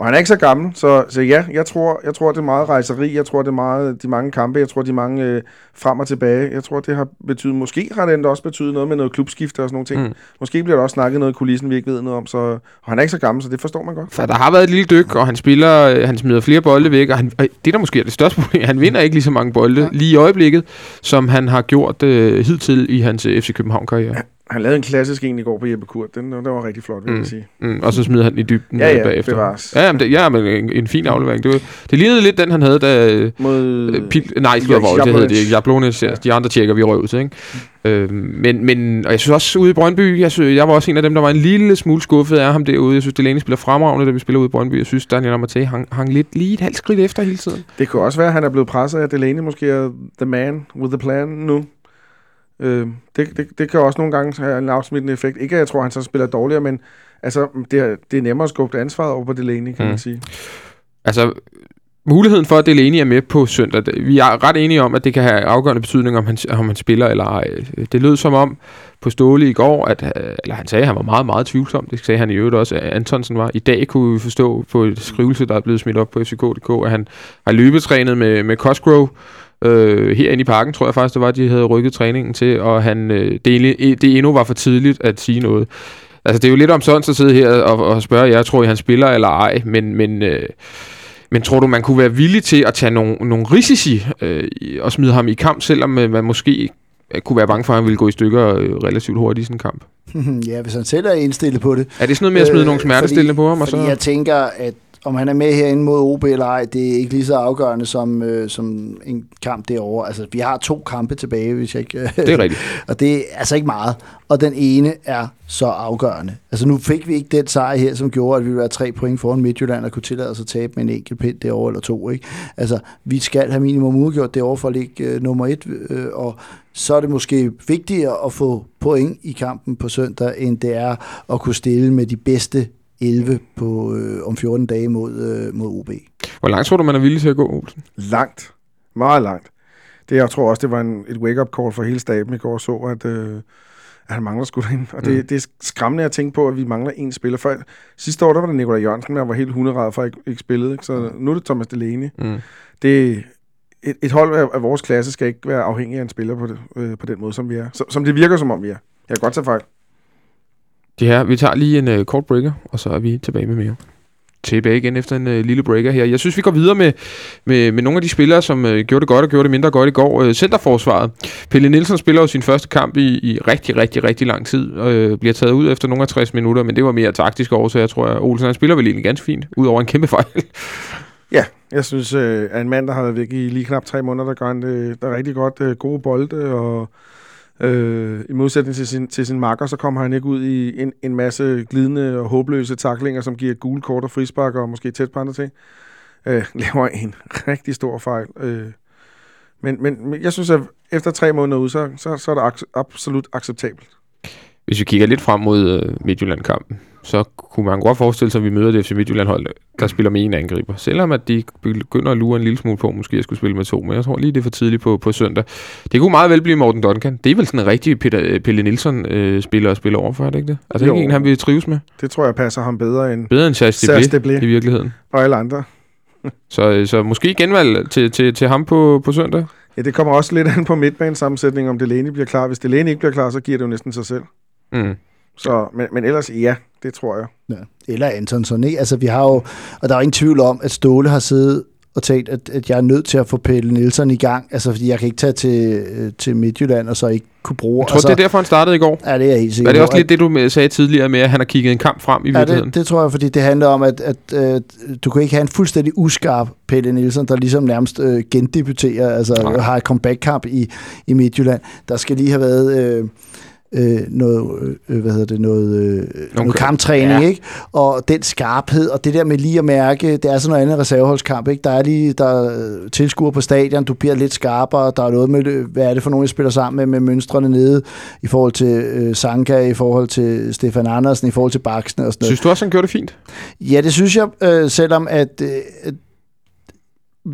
Og han er ikke så gammel, så, så ja, jeg tror, jeg tror, det er meget rejseri. Jeg tror, det er meget de mange kampe. Jeg tror, de mange øh, frem og tilbage. Jeg tror, det har betydet, måske har det endda også betydet noget med noget klubskifte og sådan nogle ting. Mm. Måske bliver der også snakket noget i kulissen, vi ikke ved noget om. Så, og han er ikke så gammel, så det forstår man godt. For der har været et lille dyk, og han spiller, øh, han smider flere bolde væk, og, han, og det der måske er det største problem, han vinder ikke lige så mange bolde ja. lige i øjeblikket, som han har gjort øh, hidtil i hans øh, FC København-karriere. Ja han lavede en klassisk en i går på Jeppe Kurt. Den, den var rigtig flot, vil mm. jeg sige. Mm. Og så smider han i dybden ja, ja, bagefter. Bevares. Ja, men det, ja, men en, en fin aflevering. Det, var, det lignede lidt den, han havde, da... Mod... Øh, pil, nej, det, var, det hedder det ikke. Jablones, ja. de andre tjekker vi røv til, ikke? Mm. Øh, men, men, og jeg synes også ude i Brøndby, jeg, synes, jeg var også en af dem, der var en lille smule skuffet af ham derude. Jeg synes, Delaney spiller fremragende, da vi spiller ude i Brøndby. Jeg synes, Daniel Amaté hang, hang lidt lige et halvt skridt efter hele tiden. Det kunne også være, at han er blevet presset af Delaney måske er the man with the plan nu. Øh, det, det, det kan også nogle gange have en afsmittende effekt. Ikke at jeg tror, at han så spiller dårligere, men altså, det, er, det er nemmere at skubbe ansvaret over på Delaney, kan mm. man sige. Altså, muligheden for, at Delaney er med på søndag, vi er ret enige om, at det kan have afgørende betydning, om han, om han spiller eller ej. Det lød som om på Ståle i går, at, eller han sagde, at han var meget, meget tvivlsom. Det sagde han i øvrigt også, at Antonsen var. I dag kunne vi forstå på et skrivelse, der er blevet smidt op på FCK.dk, at han har løbetrænet med, med Cosgrove, Øh, herinde i parken tror jeg faktisk, det var, at de havde rykket træningen til, og han, øh, det, det endnu var for tidligt at sige noget. Altså, det er jo lidt om sådan at sidde her og, og spørge jer, tror I, han spiller eller ej, men, men, øh, men tror du, man kunne være villig til at tage nogle, nogle risici øh, og smide ham i kamp, selvom øh, man måske kunne være bange for, at han ville gå i stykker øh, relativt hurtigt i sådan en kamp? [LAUGHS] ja, hvis han selv er indstillet på det. Er det sådan noget med at smide øh, nogle smertestillende på ham? Og så? jeg tænker, at om han er med herinde mod OB eller ej, det er ikke lige så afgørende som, øh, som en kamp derovre. Altså, vi har to kampe tilbage, hvis jeg ikke... Øh, det er rigtigt. [LAUGHS] og det er altså ikke meget. Og den ene er så afgørende. Altså, nu fik vi ikke den sejr her, som gjorde, at vi være tre point foran Midtjylland og kunne tillade os at tabe med en enkelt pind derovre eller to. Ikke? Altså, vi skal have minimum udgjort derovre for at ligge øh, nummer et, øh, og så er det måske vigtigere at få point i kampen på søndag, end det er at kunne stille med de bedste 11 på, øh, om 14 dage mod, øh, mod OB. Hvor langt tror du, man er villig til at gå, Olsen? Langt. Meget langt. Det, jeg tror også, det var en, et wake-up call for hele staben i går, så at, øh, at han mangler sgu ind. Og det, Mm. det er skræmmende at tænke på, at vi mangler en spiller. For sidste år, der var det Nikolaj Jørgensen, der var helt hunderad for at ikke, ikke spillede. Ikke? Så nu er det Thomas Delaney. Mm. Det, et, et hold af, af vores klasse skal ikke være afhængig af en spiller på, det, øh, på den måde, som vi er. Så, som det virker, som om vi er. Jeg kan godt tage fejl. Her, vi tager lige en uh, kort breaker, og så er vi tilbage med mere. Tilbage igen efter en uh, lille breaker her. Jeg synes, vi går videre med, med, med nogle af de spillere, som uh, gjorde det godt og gjorde det mindre godt i går. Uh, Centerforsvaret. Pelle Nielsen spiller jo sin første kamp i, i rigtig, rigtig, rigtig lang tid, og uh, bliver taget ud efter nogle af 60 minutter, men det var mere taktisk årsager, tror jeg. Olsen, han spiller vel egentlig ganske fint, ud over en kæmpe [LAUGHS] fejl. Ja, jeg synes, øh, at en mand, der har været væk i lige knap tre måneder, der gør det, der er rigtig godt øh, gode bolde, og øh, i modsætning til sin, til sin makker, så kommer han ikke ud i en, en masse glidende og håbløse taklinger, som giver gule kort og frispark og måske tæt på andre ting. Øh, [LAUGHS] laver en rigtig stor fejl. Øh, men, men, men jeg synes, at efter tre måneder ud, så, så, så er det ac- absolut acceptabelt. Hvis vi kigger lidt frem mod uh, Midtjylland-kampen, så kunne man godt forestille sig, at vi møder det FC Midtjylland-hold, der spiller med en angriber. Selvom at de begynder at lure en lille smule på, måske at skulle spille med to, men jeg tror lige, det er for tidligt på, på søndag. Det kunne meget vel blive Morten Duncan. Det er vel sådan en rigtig Peter, Pelle Nielsen-spiller at spille overfor, er det ikke det? Altså Jo. ikke en, han vil trives med. Det tror jeg passer ham bedre end Bedre end Deblé Deblé. i virkeligheden. og alle andre. [LAUGHS] Så, øh, så måske genvalg til, til, til ham på, på søndag. Ja, det kommer også lidt an på midtbanesammensætningen, om Delaney bliver klar. Hvis Delaney ikke bliver klar, så giver det jo næsten sig selv. Mm. Så, men, men ellers, ja, det tror jeg. Ja. Eller Anton Soné. Altså, vi har jo, og der er ingen tvivl om, at Ståle har siddet og tænkt, at, at jeg er nødt til at få Pelle Nielsen i gang. Altså, fordi jeg kan ikke tage til, øh, til Midtjylland og så ikke kunne bruge. Jeg tror, altså, det er derfor, han startede i går. Ja, det er helt sikker Var det også lidt det, du med- sagde tidligere med, at han har kigget en kamp frem i Ja, virkeligheden? det, det tror jeg, fordi det handler om, at, at øh, du kan ikke have en fuldstændig uskarp Pelle Nielsen, der ligesom nærmest øh, gendebuterer, altså. Nej. har et comeback-kamp i, i Midtjylland. Der skal lige have været... Øh, øh, noget, øh, hvad hedder det, noget, øh, noget kamptræning, ja. ikke? Og den skarphed, og det der med lige at mærke, det er sådan noget andet reserveholdskamp, ikke? Der er lige, der er tilskuer på stadion, du bliver lidt skarpere, der er noget med, øh, hvad er det for nogen, jeg spiller sammen med, med mønstrene nede, i forhold til øh, Sanka, i forhold til Stefan Andersen, i forhold til Baksene og sådan noget. Synes du også, han gjorde det fint? Ja, det synes jeg, øh, selvom at, øh, at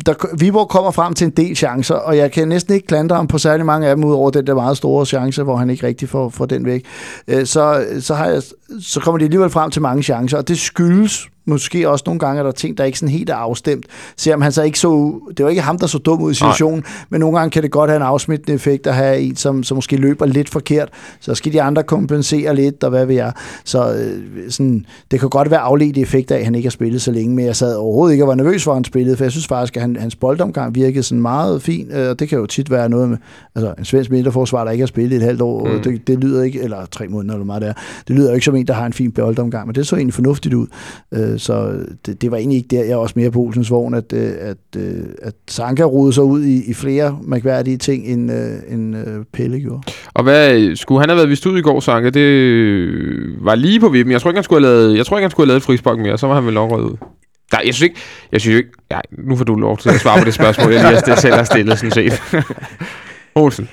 der, Viborg kommer frem til en del chancer, og jeg kan næsten ikke klandre ham på særlig mange af dem, udover den der meget store chance, hvor han ikke rigtig får, får den væk. Øh, så, så, har jeg, så kommer de alligevel frem til mange chancer, og det skyldes måske også nogle gange, at der er ting, der ikke sådan helt er afstemt. Selvom han så ikke så... Det var ikke ham, der så dum ud i situationen, Nej. men nogle gange kan det godt have en afsmittende effekt at have en, som, som måske løber lidt forkert. Så skal de andre kompensere lidt, og hvad ved jeg. Så øh, sådan, det kan godt være afledt effekt af, at han ikke har spillet så længe, men jeg sad overhovedet ikke og var nervøs for, at han spillede, for jeg synes faktisk, at han, hans boldomgang virkede sådan meget fin, øh, og det kan jo tit være noget med, altså en svensk midterforsvar, der ikke har spillet et halvt år, Mm. det, det lyder ikke, eller tre måneder eller meget det er, det lyder ikke som en, der har en fin boldomgang, men det så egentlig fornuftigt ud. Øh, så det, det var egentlig ikke der, jeg også mere på Olsens vogn, at, øh, at, øh, at Sanka rodede sig ud i, i flere mærkværdige ting, end, øh, end øh, Pelle gjorde. Og hvad, skulle han have været vist ud i går, Sanke? Det øh, var lige på vippen. Jeg tror ikke, han skulle have lavet, jeg tror ikke, han skulle have lavet et frispark mere. Så var han vel nok røget ud. Nej, jeg synes ikke, jeg synes ikke, ja, nu får du lov til at svare på det spørgsmål, jeg lige har stillet, selv har stillet, sådan set. [LAUGHS] Olsen.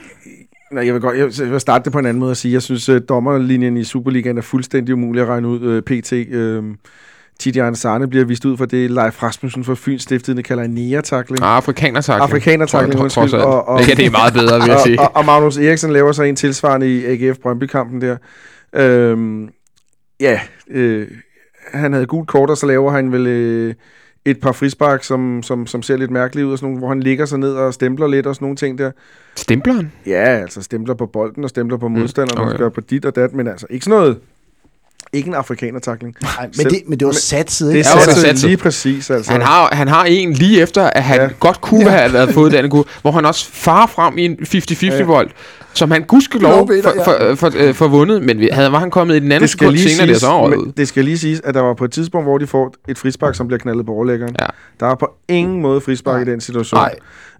Nej, jeg vil, godt, jeg vil starte det på en anden måde at sige, jeg synes, at dommerlinjen i Superligaen er fuldstændig umulig at regne ud. Øh, PT, øh, Tidiane Sarne bliver vist ud for det, Leif Rasmussen fra Fyns stiftede, kalder en næretakling. Ah, afrikaner-takling. Afrikaner-takling, undskyld. alt. Og- og- at det er meget bedre, vil jeg [LAUGHS] sige. og, og, og Magnus Eriksen laver sig en tilsvarende i AGF Brøndby-kampen der. Øhm, ja, øh, han havde gult kort, og så laver han vel øh, et par frispark, som, som, som ser lidt mærkeligt ud, og sådan nogle, hvor han ligger sig ned og stempler lidt og sådan nogle ting der. Stempler han? Ja, altså stempler på bolden og stempler på modstanderen, mm, okay. og gør på dit og dat, men altså ikke sådan noget, ikke en afrikaner-takling. Nej, men Selv- det, men det var satset, Det ikke? det er satset satset. lige præcis, altså. Han har, han har en lige efter, at han ja. Godt kunne ja. have været fået [LAUGHS] den gode, hvor han også farer frem i en 50-50 Ja. som han gudskelov for, for, for, for, for vundet, men havde, var han kommet i den anden det sekund lige senere, det så over det skal lige siges, at der var på et tidspunkt, hvor de får et frispark, som bliver knaldet på overlæggeren. Ja. Der er på ingen måde frispark Nej. i den situation. Nej.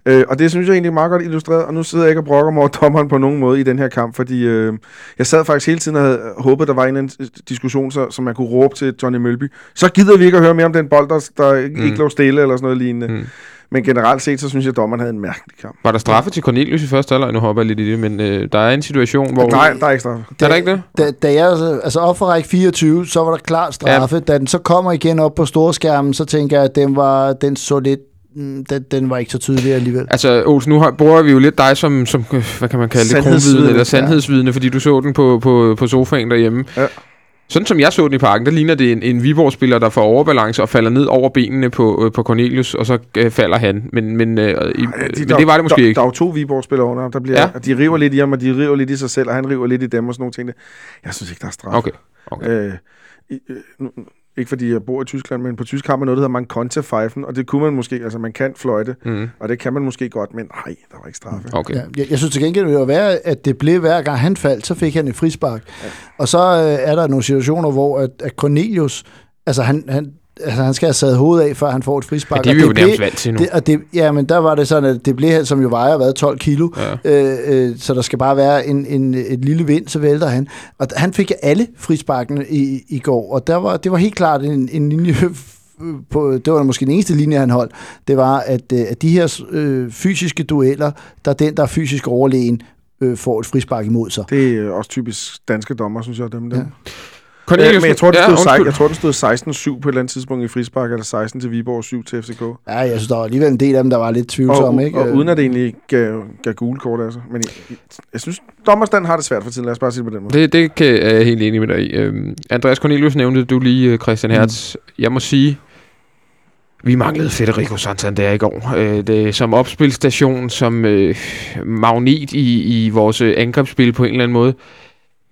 Øh, og det synes jeg egentlig er meget godt illustreret, og nu sidder jeg ikke og brokker mig over dommeren på nogen måde i den her kamp, fordi øh, jeg sad faktisk hele tiden og havde håbet, der var en diskussion, så, som man kunne råbe til Johnny Mølby. Så gider vi ikke at høre mere om den bold, der, der mm. ikke lå stille eller sådan noget lignende. Mm. Men generelt set, så synes jeg, at dommeren havde en mærkelig kamp. Var der straffe til Cornelius i første halvleg? Nu hopper jeg lidt i det, men øh, der er en situation, hvor... Nej, der er ikke straffe. Er der ikke det? Da, da jeg, altså op for række 24, så var der klart straffe. Ja. Da den så kommer igen op på storskærmen, så tænker jeg, at den, var, den så lidt den, den var ikke så tydelig alligevel. Altså, Olsen, nu har, bruger vi jo lidt dig som, som hvad kan man kalde det, kronvidne eller sandhedsvidne, fordi du så den på, på, på sofaen derhjemme. Ja. Sådan som jeg så den i parken, der ligner det en, en Viborg-spiller, der får overbalance og falder ned over benene på, øh, på Cornelius, og så øh, falder han. Men, men, øh, i, Ej, men det var det måske der, ikke. Der er jo to Viborg-spillere under ham. Der bliver, Ja. ja. De river lidt i ham, og de river lidt i sig selv, og han river lidt i dem og sådan nogle ting. Jeg synes ikke, der er straf. Okay. okay. Øh, i- øh, nu, ikke fordi jeg bor i Tyskland, men på tysk har man noget, der hedder man konte pfeifen, og det kunne man måske, altså man kan fløjte, Mm. og det kan man måske godt, men nej, der var ikke straffe. Okay. Ja, jeg, jeg synes til gengæld, det var være, at det blev hver gang han faldt, så fik han et frispark. Ja. Og så øh, er der nogle situationer, hvor at, at Cornelius, altså han, han, altså han skal have sat hovedet af, før han får et frispark. Ja, det er Og vi jo nærmest vant til nu. Det, og det, ja, men der var det sådan, at det blev, som jo vejer hvad, 12 kilo, Ja. øh, øh, så der skal bare være en, en, et lille vind, så vælter han. Og han fik alle frisparkene i, i går, og der var, det var helt klart en, en linje [LAUGHS] på, det var måske den eneste linje, han holdt, det var, at, øh, at de her øh, fysiske dueller, der er den, der er fysisk overlegen, øh, får et frispark imod sig. Det er også typisk danske dommer, synes jeg, dem der. Ja. Cornelius, Øh, men jeg tror, det stod, ja, jeg tror, det stod 16-7 på et eller andet tidspunkt i frispark, eller 16 til Viborg, 7 til FCK. Ja, jeg synes, der var alligevel en del af dem, der var lidt tvivlsomme, ikke? og uden at det egentlig gav, gav gule kort, altså. Men jeg, jeg synes, dommerstanden har det svært for tiden. Lad os bare sige det på den måde. Det, det kan, er jeg helt enig med dig i. Øhm, Andreas Cornelius nævnte du lige, øh, Christian Hertz. Mm. Jeg må sige, vi manglede Federico Santander i går. Øh, det, som opspilstation, som øh, magnet i, i vores øh, angrebsspil på en eller anden måde.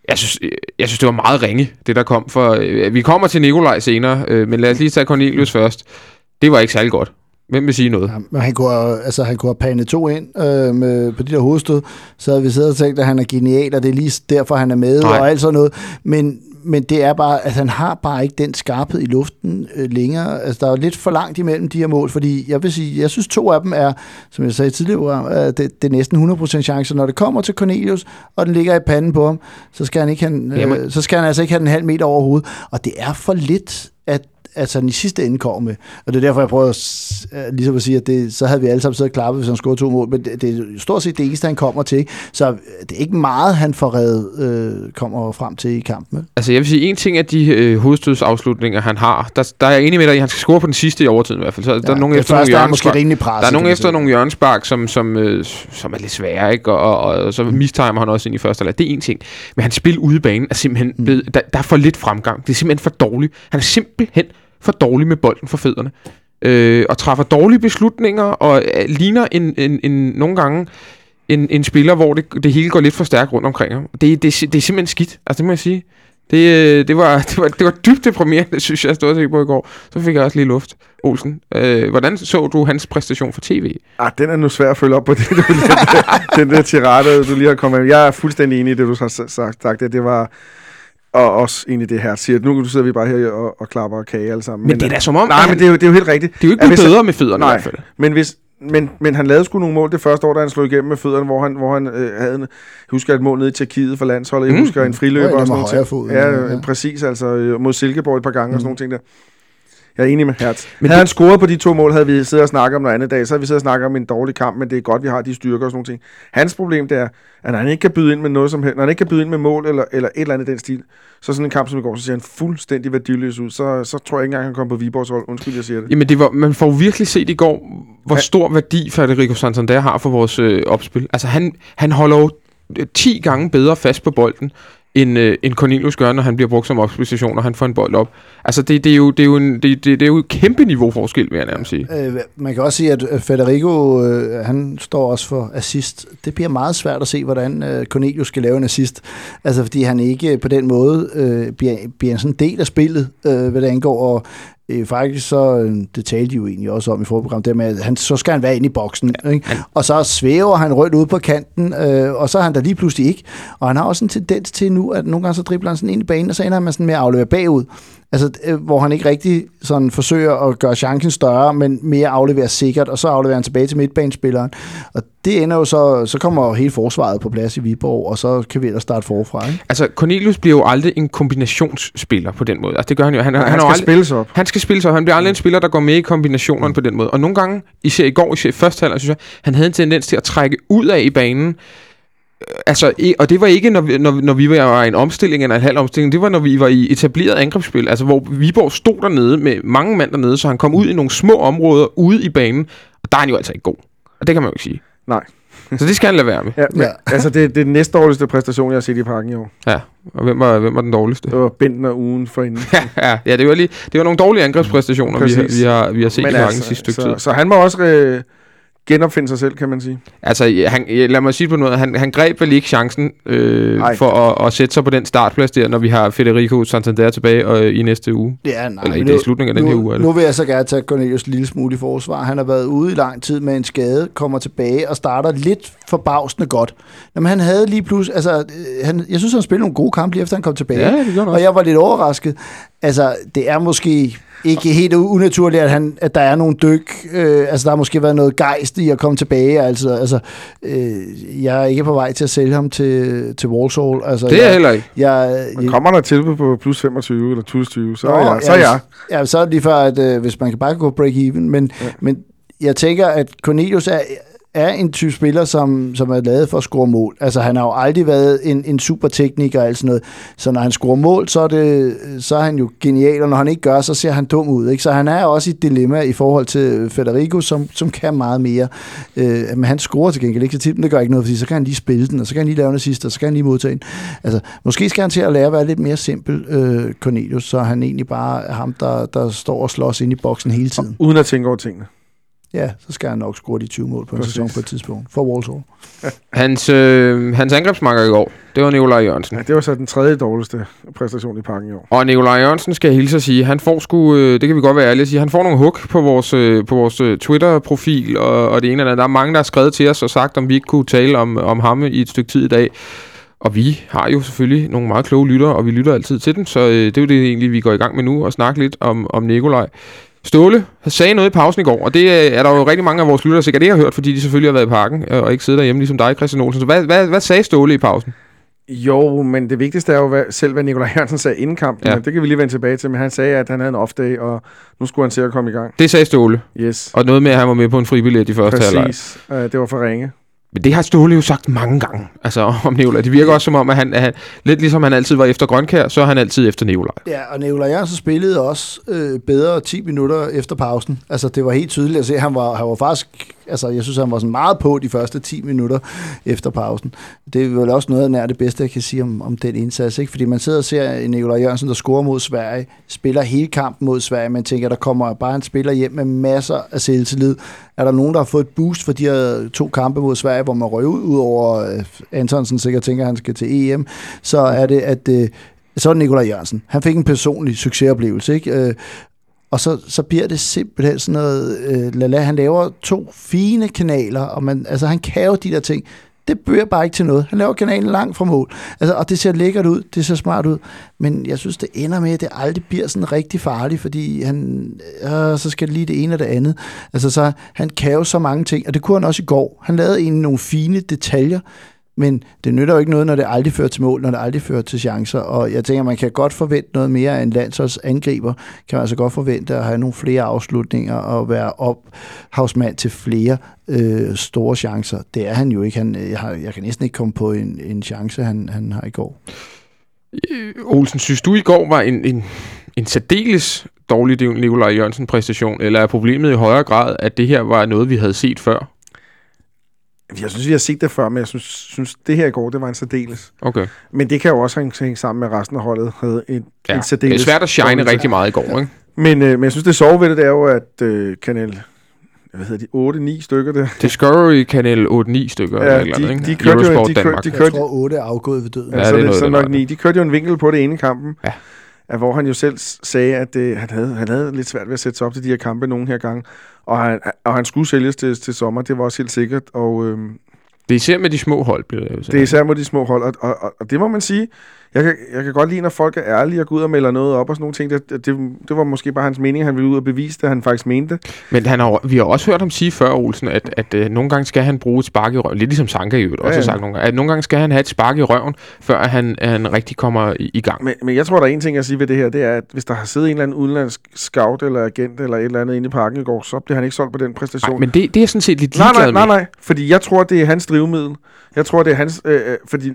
Jeg synes, jeg synes, det var meget ringe, det der kom. For, øh, vi kommer til Nikolaj senere, øh, men lad os lige tage Cornelius først. Det var ikke særlig godt. Hvem vil sige noget? Ja, men han kunne, altså, han kunne have panet to ind øh, med, på de der hovedstød, så havde vi siddet og tænkt, at han er genial, og det er lige derfor, han er med, Nej. Og alt sådan noget. Men, men det er bare, at han har bare ikke den skarphed i luften øh, længere. Altså, der er jo lidt for langt imellem de her mål, fordi jeg vil sige, jeg synes, to af dem er, som jeg sagde tidligere, øh, det, det er næsten 100% chance. Når det kommer til Cornelius, og den ligger i panden på ham, så skal han, ikke have, Jamen. øh, så skal han altså ikke have den halv meter over hovedet. Og det er for lidt, at altså den i sidste ende kommer med. Og det er derfor, jeg prøver at, ligesom at sige, at det, så havde vi alle sammen siddet og klappet, hvis han scorede to mål. Men det, det er stort set det eneste, han kommer til. Så øh, det er ikke meget, han får reddet, øh, kommer frem til i kampen. Altså jeg vil sige, en ting af de øh, hovedstødsafslutninger, han har, der, der er jeg enig med dig at han skal score på den sidste i overtiden i hvert fald. Så ja, der er nogen det efter nogle er hjørnespark. Der er nogen efter nogle hjørnespark, som, som, øh, som er lidt svære, ikke? Og, og, og så mistimer han også ind i første halvleg. Det er en ting. Men hans spil ude i banen er simpelthen Mm. blevet, der, der er for lidt fremgang. Det er simpelthen for dårligt. Han er simpelthen for dårlig med bolden for fødderne. Øh, og træffer dårlige beslutninger, og øh, ligner en, en, en, nogle gange en, en spiller, hvor det, det hele går lidt for stærkt rundt omkring ham. Det, det, det er simpelthen skidt. Altså, det må jeg sige. Det, øh, det, var, [LAUGHS] det, var, det var dybt deprimerende, [LAUGHS] synes jeg, jeg stod og på i går. Så fik jeg også lige luft. Olsen, øh, hvordan så du hans præstation for tv? Ah, den er nu svær at følge op på, [LAUGHS] det, du lige, den der tirade, du lige har kommet med. Jeg er fuldstændig enig i det, du har sagt. sagt det, det var og også enig i det her. Siger, at nu sidder vi bare her og, og klapper og kage alle sammen. Men, men det er da som om, Nej, men det er, jo, det er jo helt rigtigt. det er jo ikke blevet bedre med fødderne Nej. i hvert fald. Men, hvis, men, men han lavede sgu nogle mål det første år, da han slog igennem med fødderne, hvor han, hvor han øh, havde en, jeg husker et mål nede i Tjekkiet for landsholdet, jeg Mm. husker en friløber Ja, og sådan noget. Ja, ja. ja, præcis, altså øh, mod Silkeborg et par gange mm. og sådan nogle ting der. Jeg er enig med Hertz. Men det- havde han scoret på de to mål, havde vi siddet og snakket om noget andet dag, så havde vi siddet og snakket om en dårlig kamp, men det er godt, vi har de styrker og sådan nogle ting. Hans problem det er, at når han ikke kan byde ind med noget som helst, når han ikke kan byde ind med mål eller, eller et eller andet i den stil, så sådan en kamp som i går, så ser han fuldstændig værdiløs ud. Så, så tror jeg ikke engang, han kommer på Viborgs hold. Undskyld, jeg siger det. Jamen, det var, man får virkelig set i går, hvor Ja. stor værdi Federico Santander har for vores øh, opspil. Altså, han, han holder jo øh, 10 gange bedre fast på bolden, end, øh, end Cornelius gør, når han bliver brugt som opposition, og han får en bold op. Altså, det, det, er, jo, det, er, jo en, det, det, det er jo et kæmpe niveauforskel, vil jeg nærmest sige. Øh, man kan også sige, at øh, Federico, øh, han står også for assist. Det bliver meget svært at se, hvordan øh, Cornelius skal lave en assist. Altså, fordi han ikke på den måde øh, bliver, bliver en sådan del af spillet, øh, hvad det angår. Og øh, faktisk så, øh, det talte de jo egentlig også om i forprogrammet, det med, at han, så skal han være inde i boksen. Ja, ikke? Og så svæver han rundt ude på kanten, øh, og så er han der lige pludselig ikke. Og han har også en tendens til nu, at nogle gange så dribler han sådan ind i banen, og så ender han med sådan med at aflevere bagud. Altså, øh, hvor han ikke rigtig sådan forsøger at gøre chancen større, men mere afleverer sikkert, og så afleverer han tilbage til midtbanespilleren. Og det ender jo så, så kommer jo hele forsvaret på plads i Viborg, og så kan vi ellers starte forfra. Ikke? Altså, Cornelius bliver jo aldrig en kombinationsspiller på den måde. Altså, det gør han jo. Han, Han, han, skal aldrig, spilles op. Han skal spille sig. Han bliver aldrig en spiller, der går med i kombinationerne mm. på den måde. Og nogle gange, især i går, især i første halvleg, synes jeg, han havde en tendens til at trække ud af i banen. Altså, og det var ikke, når vi, når, når vi var i en omstilling eller en halv omstilling. Det var, når vi var i etableret angrebsspil. Altså, hvor Viborg stod dernede med mange mand dernede, så han kom ud i nogle små områder ude i banen. Og der er han jo altså ikke god. Og det kan man jo ikke sige. Nej. [LAUGHS] Så det skal han lade være med. Ja, men, Ja. [LAUGHS] altså, det, det er den næste dårligste præstation, jeg har set i parken i år. Ja. Og hvem var, hvem var den dårligste? Det var Bentner ugen for inden. [LAUGHS] ja, ja, det var lige, det var nogle dårlige angrebspræstationer, vi, har- vi, har, vi har set Men i parken sidste stykke så, tid. så han må også øh, genopfinde sig selv, kan man sige. Altså, han, lad mig sige på noget. Han, han greb vel ikke chancen øh, for at, at sætte sig på den startplads der, når vi har Federico Santander tilbage øh, i næste uge. Ja, nej, Eller i det nu- slutningen af den nu, her uge. Nu vil jeg så gerne tage Cornelius en lille smule i forsvar. Han har været ude i lang tid med en skade, kommer tilbage og starter lidt forbavsende godt. Jamen, han havde lige pludselig... Altså, øh, han, jeg synes, han spillede nogle gode kampe lige efter, han kom tilbage. Ja, det gjorde han Og jeg var lidt overrasket. Altså, det er måske ikke helt unaturligt, at, han, at der er nogle dyk. Øh, altså, der har måske været noget gejst i at komme tilbage. Altså, altså øh, jeg er ikke på vej til at sælge ham til, til Walsall. Altså, Det er jeg jeg, heller ikke. jeg, Men kommer der tilbud på plus 25 eller plus 20, så er Nå, jeg. Så er jeg. Ja, så er det lige før, at øh, hvis man kan bare gå break-even. Men, ja. men jeg tænker, at Cornelius er, er en type spiller, som, som er lavet for at score mål. Altså, han har jo aldrig været en, en super tekniker og alt sådan noget. Så når han scorer mål, så er, det, så er han jo genial, og når han ikke gør, så ser han dum ud. Ikke? Så han er også i et dilemma i forhold til Federico, som, som kan meget mere. Øh, men han scorer til gengæld ikke så tit, men det gør ikke noget, fordi så kan han lige spille den, og så kan han lige lave en sidste, og så kan han lige modtage den. Altså, måske skal han til at lære at være lidt mere simpel, øh, Cornelius, så han egentlig bare er ham, der, der står og slås ind i boksen hele tiden. Uden at tænke over tingene. Ja, så skal han nok score de 20 mål på en Præcis. sæson på et tidspunkt. For Walsall. [LAUGHS] Hans, øh, hans angrebsmarker i går, det var Nikolaj Jørgensen. Ja, det var så den tredje dårligste præstation i parken i år. Og Nikolaj Jørgensen skal jeg hilse at sige, han får sgu, øh, det kan vi godt være ærlige at sige, han får nogle hug på vores, øh, på vores øh, Twitter-profil og, og det ene eller andet. Der er mange, der har skrevet til os og sagt, om vi ikke kunne tale om, om ham i et stykke tid i dag. Og vi har jo selvfølgelig nogle meget kloge lyttere, og vi lytter altid til dem, så øh, det er jo det egentlig, vi går i gang med nu, og snakke lidt om, om Nikolaj. Ståle sagde noget i pausen i går, og det øh, er der jo rigtig mange af vores lyttere sikkert ikke har hørt, fordi de selvfølgelig har været i parken øh, og ikke sidder derhjemme ligesom dig, Christian Olsen. Så hvad, hvad, hvad sagde Ståle i pausen? Jo, men det vigtigste er jo hvad, selv, hvad Nikolaj Jørgensen sagde inden kampen. Ja. Men det kan vi lige vende tilbage til. Men han sagde, at han havde en off-day, og nu skulle han til at komme i gang. Det sagde Ståle. Yes, Og noget med, at han var med på en fribillet i første halvleg. præcis. Uh, det var for ringe. Men det har Ståle jo sagt mange gange, altså [LAUGHS] om Nikolaj. Det virker også som om, at han, at han lidt ligesom han altid var efter Grønkær, så er han altid efter Nikolaj. Ja, og Nicolai Jørgensen spillede også øh, bedre 10 minutter efter pausen. Altså, det var helt tydeligt at se, han var, han var faktisk... Altså, jeg synes, han var sådan meget på de første 10 minutter efter pausen. Det er vel også noget af nær det bedste, jeg kan sige om, om den indsats. Ikke? Fordi man sidder og ser Nikolaj Jørgensen, der scorer mod Sverige, spiller hele kampen mod Sverige, men tænker, der kommer bare en spiller hjem med masser af selvtillid. Er der nogen, der har fået et boost for de her to kampe mod Sverige, hvor man røg ud, ud over øh, Antonsen sikkert tænker, at han skal til EM, så er det, at øh, så er det Nikolaj Jørgensen. Han fik en personlig succesoplevelse, ikke? Øh, og så, så bliver det simpelthen sådan noget... Øh, lala, han laver to fine kanaler, og man, altså, han kan jo de der ting. Det bøger bare ikke til noget. Han laver kanalen langt fra mål. Altså, og det ser lækkert ud, det ser smart ud. Men jeg synes, det ender med, at det aldrig bliver sådan rigtig farligt, fordi han, øh, så skal det lige det ene og det andet. Altså, så han kan jo så mange ting, og det kunne han også i går. Han lavede egentlig nogle fine detaljer, men det nytter jo ikke noget, når det aldrig fører til mål, når det aldrig fører til chancer. Og jeg tænker, man kan godt forvente noget mere af en landsholdsangriber. Kan man altså godt forvente at have nogle flere afslutninger og være ophavsmand til flere øh, store chancer. Det er han jo ikke. Han, øh, jeg, har, jeg kan næsten ikke komme på en, en chance, han, han har i går. Øh, Olsen, synes du i går var en, en, en særdeles dårlig Nikolaj Jørgensen præstation, eller er problemet i højere grad, at det her var noget, vi havde set før? Jeg synes, vi har set det før, men jeg synes, synes det her i går, det var en særdeles. Okay. Men det kan jo også hænge, hænge sammen med, at resten af holdet havde en, Ja. en Det særdeles... er svært at shine rigtig meget i går, ikke? Men, øh, men jeg synes, det sjove ved det, det er jo, at øh, kanal... Hvad hedder de? 8-9 stykker der. Discovery Kanal 8-9 stykker, Ja, eller, et eller andet, de- de kørte jo- Eurosport de kørte- de Jeg kørte- tror, 8 er afgået ved døden. Ja, Ja, det så er er noget, det, så det nok var. ni. De kørte jo en vinkel på det ene kampen, Ja. At hvor han jo selv sagde, at øh, han, havde, han havde lidt svært ved at sætte sig op til de her kampe nogle her gange. Og han, og han skulle sælges til, til sommer, det var også helt sikkert. Og øh, Det er især med de små hold, bliver det jo det er især mod de små hold, og, og, og, og det må man sige. Jeg kan, jeg kan godt lide, når folk er ærlige og går ud og melder noget op og sådan nogle ting. Det, det, det var måske bare hans mening, han ville ud og bevise det, han faktisk mente. Men han har, vi har også hørt ham sige før, Olsen, at, at, at nogle gange skal han bruge et spark i røven. Lidt ligesom Sanka i øvrigt også Ja, har ja. sagt nogle gange. At nogle gange skal han have et spark i røven, før han, han rigtig kommer i, i gang. Men, men jeg tror, der er en ting, jeg siger ved det her, det er, at hvis der har siddet en eller anden udenlandsk scout eller agent eller et eller andet inde i parken i går, så bliver han ikke solgt på den præstation. Nej, men det, det er sådan set lidt Nej, ligeglad nej, nej, med. nej. Fordi jeg tror, det er hans drivmiddel. Jeg tror, det er hans... Øh, øh, fordi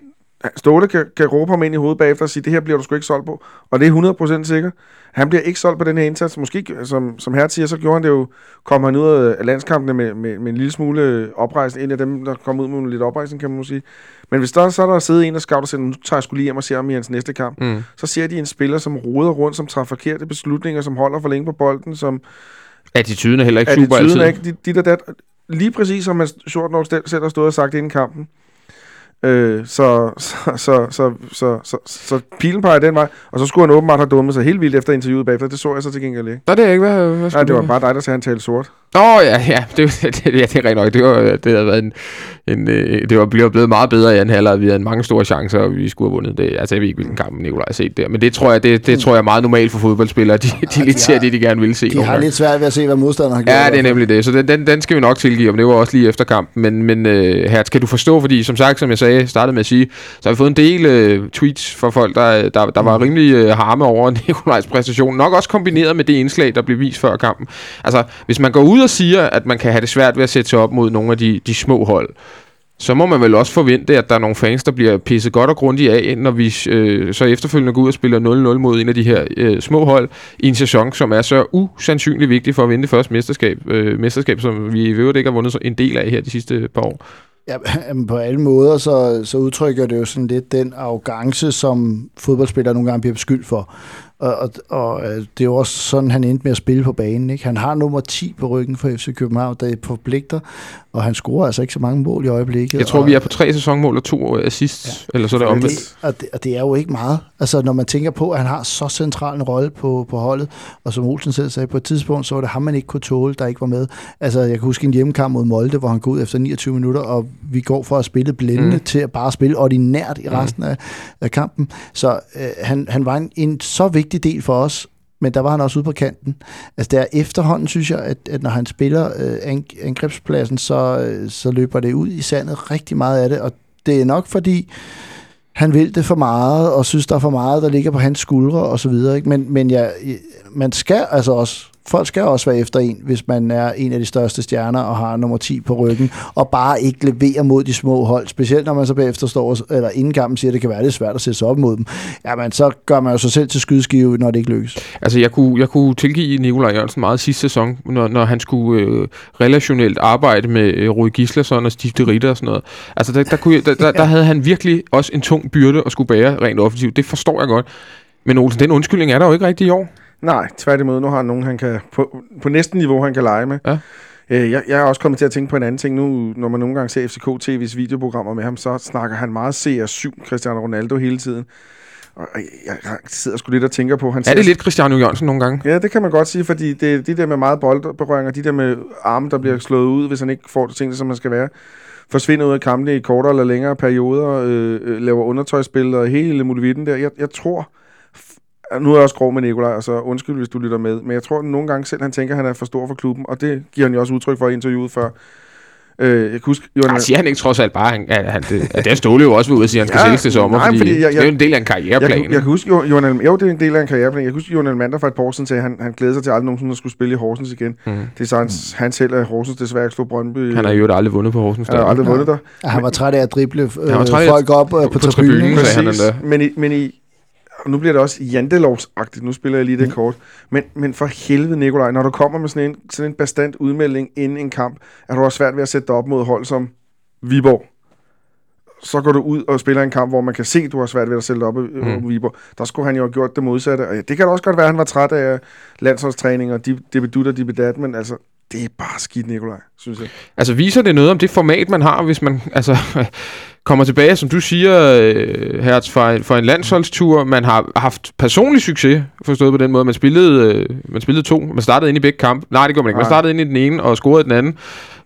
Ståle kan, kan råbe ham ind i hovedet bagefter og sige, det her bliver du sgu ikke solgt på. Og det er 100% sikker. Han bliver ikke solgt på den her indsats. Måske, som, som her siger, så gjorde han det jo, kom han ud af landskampene med, med, med en lille smule oprejsning. En af dem, der kom ud med lidt oprejsning, kan man måske sige. Men hvis der så er der siddet en, der scouter og siger, nu tager jeg skulle lige hjem og ser ham i hans næste kamp, Mm. så ser de en spiller, som roder rundt, som tager forkerte beslutninger, som holder for længe på bolden, som Attituden er heller ikke super altid. er ikke dit, dit og dat. Lige præcis som man short nok selv selv har stået og sagt inden kampen. Øh, så, så, så, så, så, så, så pilen peger den vej, og så skulle han åbenbart have dummet sig helt vildt efter interviewet bagefter. Det så jeg så til gengæld ikke. Der er det ikke, hvad, hvad Nej, det var bare dig, der sagde, han talte sort. Åh, oh, ja, ja, [LAUGHS] det, det, ja, det er rigtigt nok. Det, var, det havde været en, en øh, det var blevet meget bedre i anden halvleg. Vi havde mange store chancer, og vi skulle have vundet det. Altså, jeg ved ikke, hvilken kamp Nikolaj har set der. Men det tror jeg, det, det tror jeg er meget normalt for fodboldspillere. De, de lidt ser det, de gerne vil se. De har gange. lidt svært ved at se, hvad modstanderen har gjort. Ja, det er nemlig det. Så den, den, den skal vi nok tilgive, om det var også lige efter kampen. Men, men øh, her kan du forstå, fordi som sagt, som jeg sagde, startede med at sige, så har vi fået en del øh, tweets fra folk, der, der, der var rimelig øh, harme over [LAUGHS] Nikolajs præstation. Nok også kombineret med det indslag, der blev vist før kampen. Altså, hvis man går ud og siger, at man kan have det svært ved at sætte sig op mod nogle af de, de små hold, så må man vel også forvente, at der er nogle fans, der bliver pisset godt og grundigt af, når vi øh, så efterfølgende går ud og spiller 0-0 mod en af de her øh, små hold i en sæson, som er så usandsynligt vigtig for at vinde det første mesterskab, øh, mesterskab som vi i øvrigt ikke har vundet en del af her de sidste par år. Ja, [CLEARS THROAT] på alle måder, så, så udtrykker det jo sådan lidt den arrogance, som fodboldspillere nogle gange bliver beskyldt for. Og, og, og øh, det er jo også sådan, han endte med at spille på banen. Ikke? Han har nummer 10 på ryggen for FC København, der er forpligter, og han scorer altså ikke så mange mål i øjeblikket. Jeg tror, og, vi er på tre sæsonmål og to assists, ja. eller så er det omvendt. det- og, det, og det er jo ikke meget. Altså, når man tænker på, at han har så central en rolle på, på holdet, og som Olsen selv sagde, på et tidspunkt, så var det ham, man ikke kunne tåle, der ikke var med. Altså, jeg kan huske en hjemmekamp mod Molde, hvor han går ud efter 29 minutter, og vi går fra at spille blændende Mm. mm. til at bare spille ordinært i resten af, af kampen. Så øh, han, han var en, en så vigtig del for os, men der var han også ude på kanten. Altså der efterhånden synes jeg, at, at når han spiller øh, angrebspladsen, så, øh, så løber det ud i sandet rigtig meget af det, og det er nok fordi, han vil det for meget, og synes, der er for meget, der ligger på hans skuldre, og så videre. Ikke? Men, men ja, man skal altså også, folk skal også være efter en, hvis man er en af de største stjerner, og har nummer 10 på ryggen, og bare ikke levere mod de små hold, specielt når man så bagefter står, eller inden kampen siger, at det kan være lidt svært at sætte sig op mod dem. Jamen, så gør man jo sig selv til skydeskive, når det ikke lykkes. Altså, jeg kunne, jeg kunne tilgive Nikolaj Jørgensen meget sidste sæson, når, når han skulle øh, relationelt arbejde med øh, Rui Gislason og Stifte Ritter og sådan noget. Altså, der, der, kunne der, der, der [LAUGHS] havde han virkelig også en tung byrde at skulle bære rent offensivt. Det forstår jeg godt. Men Olsen, den undskyldning er der jo ikke rigtig i år. Nej, tværtimod. Nu har han nogen, han kan på, på næsten niveau, han kan lege med. Ja. Øh, jeg, jeg er også kommet til at tænke på en anden ting nu, når man nogle gange ser FCK TV's videoprogrammer med ham, så snakker han meget CR7 Cristiano Ronaldo hele tiden. Og jeg, jeg, sidder sgu lidt og tænker på, han Er det lidt Cristiano Jørgensen nogle gange? Ja, det kan man godt sige, fordi det de der med meget boldberøringer, de der med arme, der bliver slået ud, hvis han ikke får det ting, som man skal være, forsvinder ud af kampene i kortere eller længere perioder, øh, øh, laver undertøjsspil og hele muligheden der. Jeg, jeg tror, nu er jeg også grov med Nikolaj, altså undskyld, hvis du lytter med, men jeg tror at nogle gange selv, han tænker, at han er for stor for klubben, og det giver han jo også udtryk for i interviewet før. Øh, jeg kan huske, Johan, Ej, siger han ikke trods alt bare, han, at, han, det, at det er Ståle jo også ved at sige, at han skal Ja, sælges til sommer, nej, fordi, fordi jeg- jeg, det er jo jeg- en del af en jeg, karriereplan. kan, jeg kan huske, jo, Johan, Al- jo, det er en del af en karriereplan. Jeg kan huske, Johan Almander for et par år siden sagde, at han, han glæder sig til aldrig nogensinde at skulle spille i Horsens igen. Mm. Det er så hans, han selv, at Horsens desværre ikke slog Brøndby. Han har jo aldrig vundet på Horsens han har aldrig vundet der. Ja, han var træt af at drible øh, af folk op øh, på, på tribunen. tribunen. han. Men i, men i, og nu bliver det også jantelovsagtigt. Nu spiller jeg lige det Mm. kort. Men, men for helvede, Nikolaj, når du kommer med sådan en, sådan en bestandt udmelding inden en kamp, er du også svært ved at sætte dig op mod hold som Viborg. Så går du ud og spiller en kamp, hvor man kan se, at du har svært ved at sætte dig op mm. Mm. mod Viborg. Der skulle han jo have gjort det modsatte. Og ja, det kan da også godt være, at han var træt af landsholdstræning og de, det bedutter, de bedat, men altså, det er bare skidt, Nikolaj, synes jeg. Altså viser det noget om det format, man har, hvis man altså, kommer tilbage, som du siger, øh, Hertz, for, en- for en landsholdstur. Man har haft personlig succes, forstået på den måde. Man spillede, øh, man spillede to. Man startede ind i begge kampe. Nej, det gjorde man ikke. Man startede ind i den ene og scorede den anden.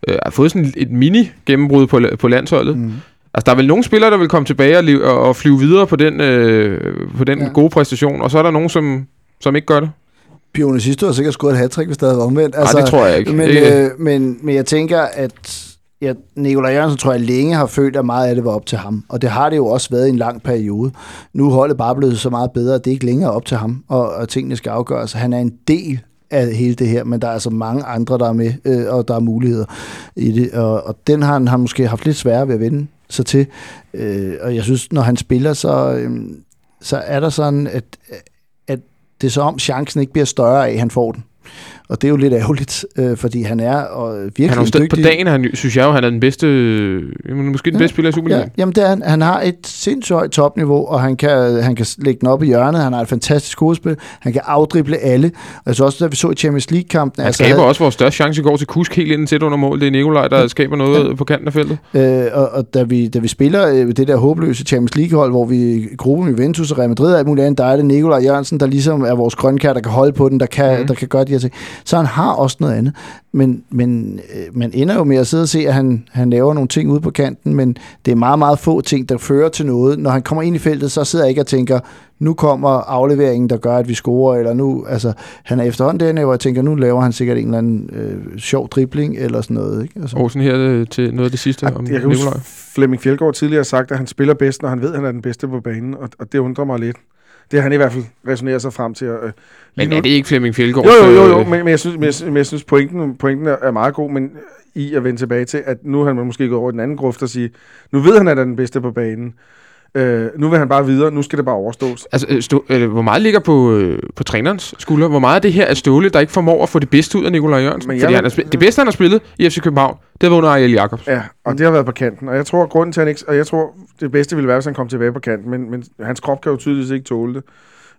Øh, har fået sådan et mini-gennembrud på, på landsholdet. Mm. Altså, der er vel nogle spillere, der vil komme tilbage og, og, flyve videre på den, øh, på den Ja. gode præstation, og så er der nogen, som, som ikke gør det. Pione sidste har sikkert scoret et hat hvis det havde omvendt. Altså, Nej, det tror jeg ikke. Men, Ikke- øh, men, men jeg tænker, at ja, Nikolaj Jørgensen tror jeg længe har følt, at meget af det var op til ham. Og det har det jo også været i en lang periode. Nu er holdet bare blevet så meget bedre, at det ikke længere er op til ham, og, og tingene skal afgøres. Han er en del af hele det her, men der er altså mange andre, der er med, øh, og der er muligheder i det. Og, og den har han har måske haft lidt sværere ved at vende sig til. Øh, og jeg synes, når han spiller, så, øh, så er der sådan, at, at det er så om chancen ikke bliver større af, at han får den. Og det er jo lidt ærgerligt, øh, fordi han er og virkelig Han er stadig på dygtig- dagen, han, synes jeg jo, han er den bedste, øh, måske den Ja. bedste spiller i Ja, Superligaen. jamen det er, han. han har et sindssygt højt topniveau, og han kan, han kan lægge den op i hjørnet. Han har et fantastisk hovedspil. Han kan afdrible alle. Synes også, da vi så i Champions League-kampen... Han skaber også vores største chance går til Kusk helt ind tæt under mål. Det er Nikolaj, der skaber noget ja. på kanten af feltet. Øh, og, og da, vi, da vi spiller øh, det der håbløse Champions League-hold, hvor vi gruppen Juventus og Real Madrid og alt muligt andet, der er det Nikolaj Jørgensen, der ligesom er vores grønkær, der kan holde på den, der kan, mm. der kan gøre de her ting. Så han har også noget andet. Men, men øh, man ender jo med at sidde og se, at han, han laver nogle ting ude på kanten, men det er meget, meget få ting, der fører til noget. Når han kommer ind i feltet, så sidder jeg ikke og tænker, nu kommer afleveringen, der gør, at vi scorer, eller nu, altså, han er efterhånden derinde, hvor jeg tænker, nu laver han sikkert en eller anden øh, sjov dribling, eller sådan noget. Ikke? Altså. Og sådan her til noget af det sidste Jeg om huske, Nikolaj. Flemming Fjeldgaard tidligere har sagt, at han spiller bedst, når han ved, at han er den bedste på banen, og, og det undrer mig lidt. Det har han i hvert fald resoneret sig frem til. Øh, Men nu- er det ikke Flemming Fjellgaard? Jo, jo, jo, jo men, men jeg synes, men jeg, men jeg synes pointen, pointen er, meget god, men i at vende tilbage til, at nu har man måske gået over den anden gruft og sige, nu ved han, at han er den bedste på banen. Øh, nu vil han bare videre, nu skal det bare overstås. Altså, øh, stå, øh, hvor meget ligger på, øh, på trænerens skulder? Hvor meget af det her er Ståle, der ikke formår at få det bedste ud af Nikolaj Jørgensen? Men jeg Fordi vil- han spil- det bedste, han har spillet i FC København, det var under Ariel Jacobs. Ja, og det har været på kanten. Og jeg tror, grunden til, at han ikke, og jeg tror, det bedste ville være, hvis han kom tilbage på kanten, men, men hans krop kan jo tydeligvis ikke tåle det.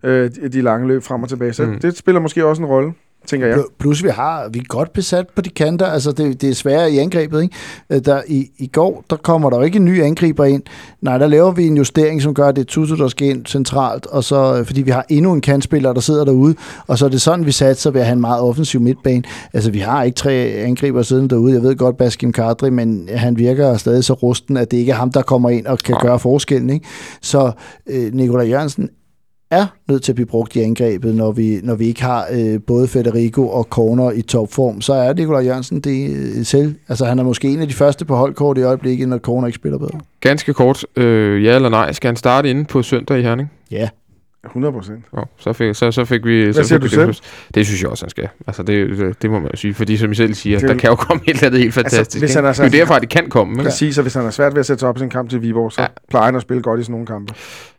Øh, de, lange løb frem og tilbage. Så mm. det spiller måske også en rolle, tænker jeg. Pl- Plus vi har, vi er godt besat på de kanter, altså det, det er sværere i angrebet, ikke? Øh, Der, i, I går, der kommer der ikke en ny angriber ind. Nej, der laver vi en justering, som gør, at det er Tutu, der skal ind centralt, og så, øh, fordi vi har endnu en kantspiller, der sidder derude, og så er det sådan, vi satser ved at have en meget offensiv midtbane. Altså, vi har ikke tre angriber siden derude. Jeg ved godt, Baskim Kadri, men han virker stadig så rusten, at det ikke er ham, der kommer ind og kan gøre forskellen, ikke? Så øh, Nikolaj Jørgensen er nødt til at blive brugt i angrebet, når vi, når vi ikke har øh, både Federico og Corner i topform, så er Nikolaj Jørgensen det øh, selv. Altså han er måske en af de første på holdkort i øjeblikket, når Corner ikke spiller bedre. Ganske kort, øh, ja eller nej, skal han starte inde på søndag i Herning? Ja. 100 procent. Jo, så fik, så, så fik vi... så siger fik du det, det synes jeg også, han skal. Altså, det, det, det må man jo sige. Fordi som I selv siger, Det- der kan jo komme et eller andet helt fantastisk. Altså, hvis han er så- det er jo derfra, det kan komme. Ikke? Præcis, og hvis han er svært ved at sætte sig op i sin kamp til Viborg, så Ja. plejer han at spille godt i sådan nogle kampe.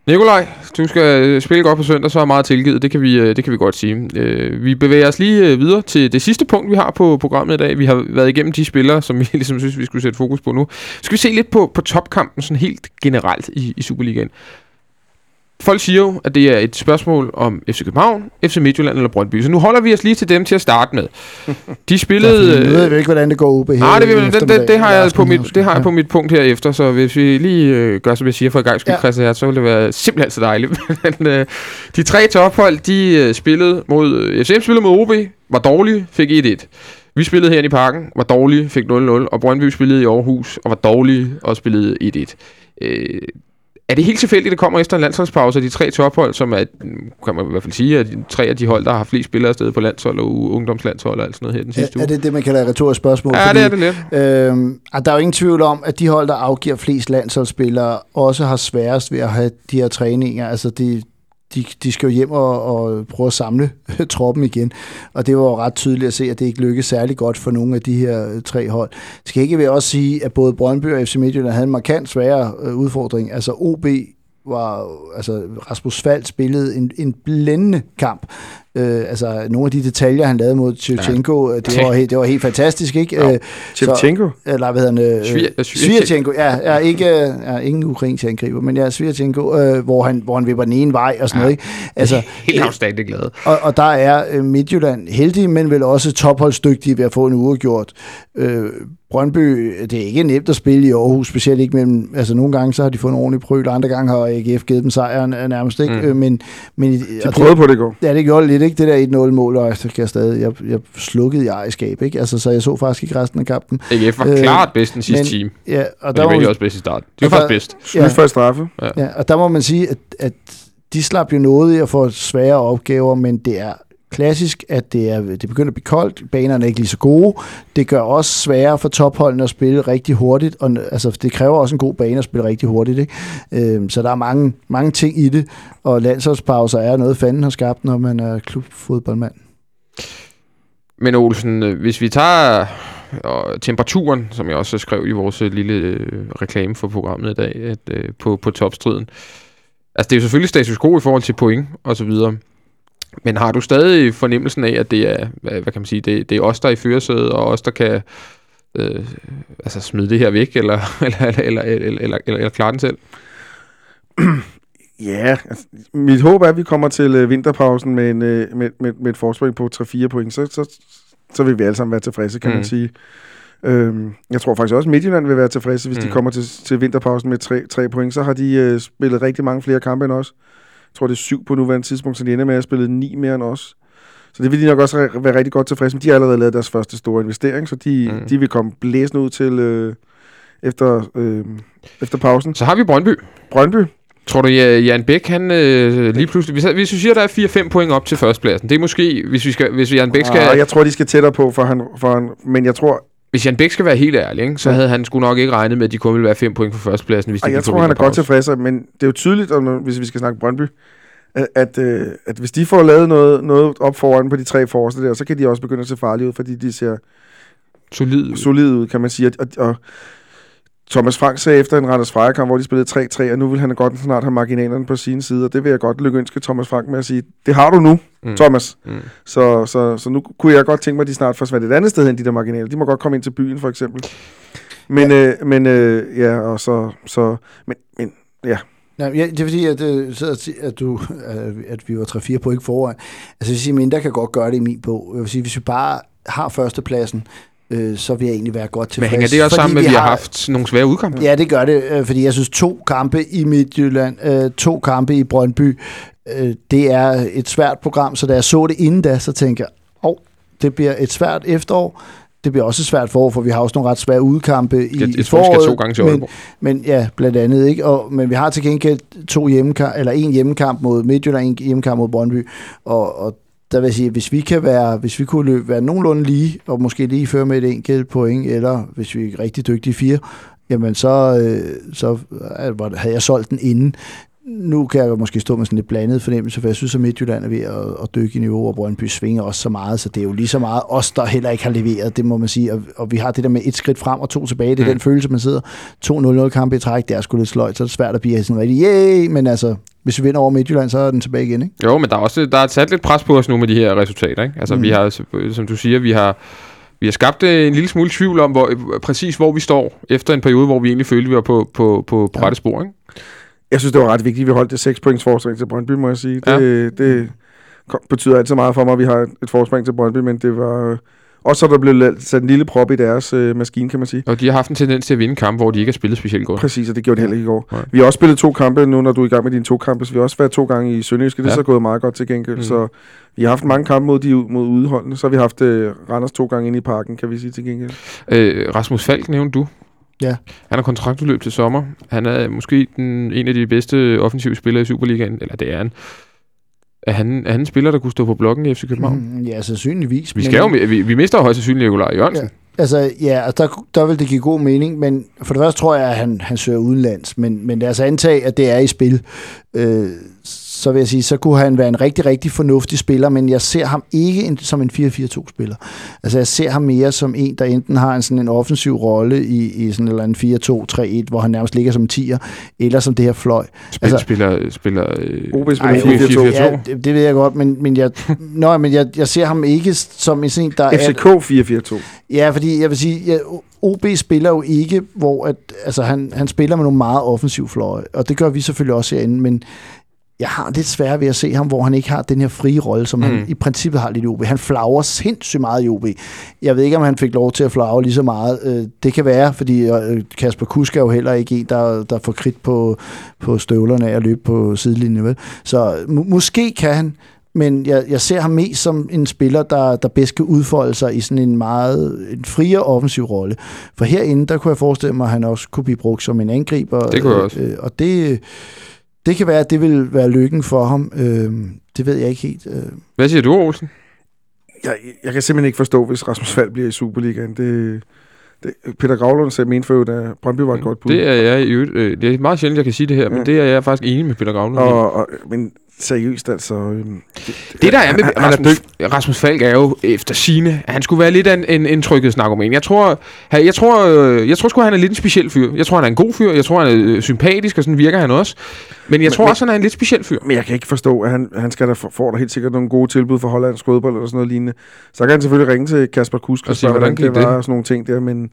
Nikolaj, du skal øh, spille godt på søndag, så er meget tilgivet. Det kan vi, øh, det kan vi godt sige. Øh, Vi bevæger os lige videre til det sidste punkt, vi har på programmet i dag. Vi har været igennem de spillere, som vi [LAUGHS] ligesom synes, vi skulle sætte fokus på nu. Skal vi se lidt på, på topkampen sådan helt generelt i, i Superligaen. Folk siger jo, at det er et spørgsmål om FC København, FC Midtjylland eller Brøndby. Så nu holder vi os lige til dem til at starte med. De spillede... Nu ved vi ikke, hvordan det går ude på Nej, det, det, det, det, det, har jeg på mit, det har jeg på mit punkt herefter, så hvis vi lige øh, gør, som jeg siger for i gang skyld, Ja. her, så ville det være simpelthen så dejligt. [LAUGHS] Men øh, de tre tophold, de øh, spillede mod, øh, FCM spillede mod OB, var dårlige, fik 1-1. Vi spillede her i parken, var dårlige, fik 0-0, og Brøndby spillede i Aarhus, og var dårlige, og spillede 1-1. Øh, er det helt tilfældigt, at det kommer efter en landsholdspause, de tre tophold, som er, kan man i hvert fald sige, at tre af de hold, der har flest spillere afsted på landshold og ungdomslandshold og alt sådan noget her den sidste Er, er uge? det det, man kalder et retorisk spørgsmål? Ja, Fordi, det er det lidt. Og der er jo ingen tvivl om, at de hold, der afgiver flest landsholdsspillere, også har sværest ved at have de her træninger. Altså, de, de, de skal jo hjem og, og prøve at samle [LAUGHS] troppen igen. Og det var jo ret tydeligt at se, at det ikke lykkedes særlig godt for nogle af de her øh, tre hold. Skal ikke vi også sige, at både Brøndby og FC Midtjylland havde en markant sværere øh, udfordring. Altså OB var, altså Rasmus Fald spillede en, en blændende kamp. Øh, altså nogle af de detaljer, han lavede mod Shevchenko, ja. det, var, helt- det var helt fantastisk, ikke? Ja. Øh, Shevchenko? eller hvad hedder han? Øh, Svir- Svir- Svirchenko, ja, ja, ikke, ja, ingen ukrainsk angriber, men ja, Svirchenko, øh, hvor, han, hvor han vipper den ene vej og sådan Ja. noget, ikke? Altså, [LAUGHS] Helt afstændigt glade. og, og der er øh, Midtjylland heldige, men vel også topholdsdygtige ved at få en uafgjort. Øh, Brøndby, det er ikke nemt at spille i Aarhus, specielt ikke mellem, altså nogle gange så har de fået en ordentlig prøv, andre gange har AGF givet dem sejren øh, nærmest, ikke? Mm. Men, men, De prøvede på det i går. Ja, det gjorde det lidt, ikke det der 1-0-mål, og så kan jeg stadig, jeg, jeg slukkede i ejerskab, ikke? Altså, så jeg så faktisk ikke resten af kampen. AGF var Øh, klart bedst den sidste men- time. Ja, og Og der det var var, egentlig også bedst i starten. Det var og faktisk bedst. Slut Ja. før straffe. ja, og der må man sige, at, at de slap jo noget i at få svære opgaver, men det er klassisk, at det, er, det begynder at blive koldt, banerne er ikke lige så gode. Det gør også sværere for topholdene at spille rigtig hurtigt, og altså, det kræver også en god bane at spille rigtig hurtigt. Ikke? Øhm, så der er mange, mange ting i det, og landsholdspauser er noget, fanden har skabt, når man er klubfodboldmand. Men Olsen, hvis vi tager og temperaturen, som jeg også skrev i vores øh, lille øh, reklame for programmet i dag, at, øh, på, på topstriden. Altså, det er jo selvfølgelig status quo i forhold til point og så videre. Men har du stadig fornemmelsen af, at det er, hvad kan man sige, det, det er os, der er i førersædet, og os, der kan øh, altså smide det her væk, eller, [LAUGHS] eller, eller, eller, eller, eller, eller klare den selv? [CLEARS THROAT] Ja, altså, mit håb er, at vi kommer til øh, vinterpausen med, en, øh, med, med, med et forspring på 3-4 point, så, så, så vil vi alle sammen være tilfredse, kan mm. man mhm. sige. Øhm, jeg tror faktisk også, at Midtjylland vil være tilfredse, hvis mm. de mhm. kommer til, til vinterpausen med tre, tre point. Så har de øh, spillet rigtig mange flere kampe end os. Jeg tror, det er syv på nuværende tidspunkt, så de ender med at have spillet ni mere end os. Så det vil de nok også re- være rigtig godt tilfredse med. De har allerede lavet deres første store investering, så de, mm. De vil komme blæsende ud til øh, efter, øh, efter pausen. Så har vi Brøndby. Brøndby, Tror du, ja, Jan Bæk, han øh, lige pludselig... Hvis, hvis du siger, der er 4-5 point op til førstepladsen, det er måske, hvis, vi skal, hvis Jan Bæk skal... Ah, jeg tror, de skal tættere på, for han, for han, men jeg tror, Hvis Jan Bæk skal være helt ærlig, ikke, så Ja. havde han sgu nok ikke regnet med, at de kun ville være 5 point for førstepladsen, hvis de og jeg tror, han er godt vinterpause. tilfreds, men det er jo tydeligt, om, hvis vi skal snakke Brøndby, at, øh, at hvis de får lavet noget, noget op foran på de tre forreste der, så kan de også begynde at se farlige ud, fordi de ser Solid. solide ud, kan man sige. Og, og Thomas Frank sagde efter en Randers Freja-kamp, hvor de spillede 3-3, og nu vil han godt snart have marginalerne på sine sider. Det vil jeg godt lykønske Thomas Frank med at sige, det har du nu, Mm. Thomas. Mm. Så, så, så nu kunne jeg godt tænke mig, at de snart forsvandt et andet sted hen, de der marginaler. De må godt komme ind til byen, for eksempel. Men, ja. øh, men øh, ja, og så, så men, men ja, Ja, ja, det er fordi, at, øh, og at, du, øh, at vi var 3-4 point foran. Altså, jeg vil sige, mindre kan godt gøre det i min bog. Jeg vil sige, hvis vi bare har førstepladsen, øh, så vil jeg egentlig være godt Men tilfreds. hænger det også sammen med, at vi har haft nogle svære udkampe? Ja, det gør det, øh, fordi jeg synes, to kampe i Midtjylland, øh, to kampe i Brøndby, øh, det er et svært program, så da jeg så det inden da, så tænker jeg, åh, det bliver et svært efterår. Det bliver også svært forår, for vi har også nogle ret svære udkampe i, Jeg, jeg i foråret. skal to gange til men, Aalborg. men ja, blandt andet, ikke? Og, men vi har til gengæld to hjemmekamp, eller en hjemmekamp mod Midtjylland, en hjemmekamp mod Brøndby, og, og der vil jeg sige, at hvis vi kan være, hvis vi kunne løbe, være nogenlunde lige, og måske lige føre med et enkelt point, eller hvis vi er rigtig dygtige fire, jamen så, øh, så havde jeg solgt den inden. Nu kan jeg måske stå med sådan lidt blandet fornemmelse, for jeg synes, at Midtjylland er ved at, at dykke i niveau, og Brøndby svinger også så meget, så det er jo lige så meget os, der heller ikke har leveret, det må man sige. Og, og vi har det der med et skridt frem og to tilbage, det er Mm. den følelse, man sidder 2-0 kamp i træk, det er sgu lidt sløjt, så er det svært at blive sådan rigtig, yay, men altså, hvis vi vinder over Midtjylland, så er den tilbage igen, ikke? Jo, men der er også der er sat lidt pres på os nu med de her resultater. Ikke? Altså, mm. vi har, som du siger, vi har, vi har skabt øh, en lille smule tvivl om, hvor, præcis hvor vi står, efter en periode, hvor vi egentlig følte, vi var på, på, på, rette spor. Ikke? Jeg synes, det var ret vigtigt, at vi holdt det 6 points forspring til Brøndby, må jeg sige. Ja. Det, det kom- betyder altid meget for mig, at vi har et forspring til Brøndby, men det var... øh, Også så der blev sat en lille prop i deres øh, maskine, kan man sige. Og de har haft en tendens til at vinde kampe, hvor de ikke har spillet specielt godt. Præcis, og det gjorde de heller ikke i går. Nej. Vi har også spillet to kampe nu, når du er i gang med dine to kampe, så vi har også været to gange i Sønderjyske. Det er Ja. så gået meget godt til gengæld. Mm. Så vi har haft mange kampe mod, de, mod udholdene. Så har vi haft øh, Randers to gange inde i parken, kan vi sige til gengæld. Øh, Rasmus Falk nævnte du. Ja. Han har kontraktudløb til sommer. Han er måske den, en af de bedste offensive spillere i Superligaen. Eller det er han. Er han, er han en spiller, der kunne stå på blokken i FC København? Mm. Ja, sandsynligvis. Vi, skal jo, vi, vi mister jo højst sandsynligt Nikolaj Jørgensen. Altså, ja, altså, der, der vil det give god mening, men for det første tror jeg, at han, han søger udenlands, men, men lad os antage, at det er i spil. Øh, så vil jeg sige, så kunne han være en rigtig, rigtig fornuftig spiller, men jeg ser ham ikke en, som en 4-4-2-spiller. Altså, jeg ser ham mere som en, der enten har en sådan en offensiv rolle i, i sådan en eller en 4-2-3-1, hvor han nærmest ligger som en tier, eller som det her fløj. Spil, Altså- spiller, spiller øh, OB spiller Ej, 4-4-2. Ja. Det, det ved jeg godt, men, men, jeg, nøj, men jeg, jeg ser ham ikke som en sådan, en, der er... FCK 4-4-2. Ja, fordi jeg vil sige, ja, OB spiller jo ikke, hvor at, altså han, han spiller med nogle meget offensiv fløje, og det gør vi selvfølgelig også herinde, men jeg har lidt svært ved at se ham, hvor han ikke har den her frie rolle, som mm. han i princippet har lidt i OB. Han flagrer sindssygt meget i OB. Jeg ved ikke, om han fik lov til at flagre lige så meget. Øh, Det kan være, fordi øh, Kasper Kusk er jo heller ikke en, der, der får kridt på, på støvlerne af at løbe på sidelinjen. Vel? Så må, måske kan han, men jeg, jeg ser ham mest som en spiller, der, der bedst kan udfolde sig i sådan en meget en friere offensiv rolle. For herinde, der kunne jeg forestille mig, at han også kunne blive brugt som en angriber. Det kunne jeg også. Øh, og det, det kan være, at det vil være lykken for ham. Øh, det ved jeg ikke helt. Øh. Hvad siger du, Olsen? Jeg, jeg kan simpelthen ikke forstå, hvis Rasmus Fald bliver i Superligaen. Det, det, Peter Gravlund sagde mente for, at Brøndby var et godt bud. Det er jeg i øvrigt. Øh, det er meget sjældent, jeg kan sige det her, ja. men det er jeg faktisk enig med Peter Gravlund. i. og, og, men seriøst, altså... Øhm, Det der er med han, han er Rasmus. Rasmus Falk er jo efter sine, han skulle være lidt af en, en, en tryghedsnarkoman. Jeg tror, han- jeg tror, øh, jeg tror sgu, han er lidt en speciel fyr. Jeg tror, han er en god fyr. Jeg tror, han er øh, sympatisk, og sådan virker han også. Men jeg Men- tror men- også, han er en lidt speciel fyr. Men jeg kan ikke forstå, at han, han skal da få, får der helt sikkert nogle gode tilbud for hollandsk fodbold eller sådan noget lignende. Så kan han selvfølgelig ringe til Kasper Kusk Og spørge, hvordan hvordan det gik var det? og sådan nogle ting der, men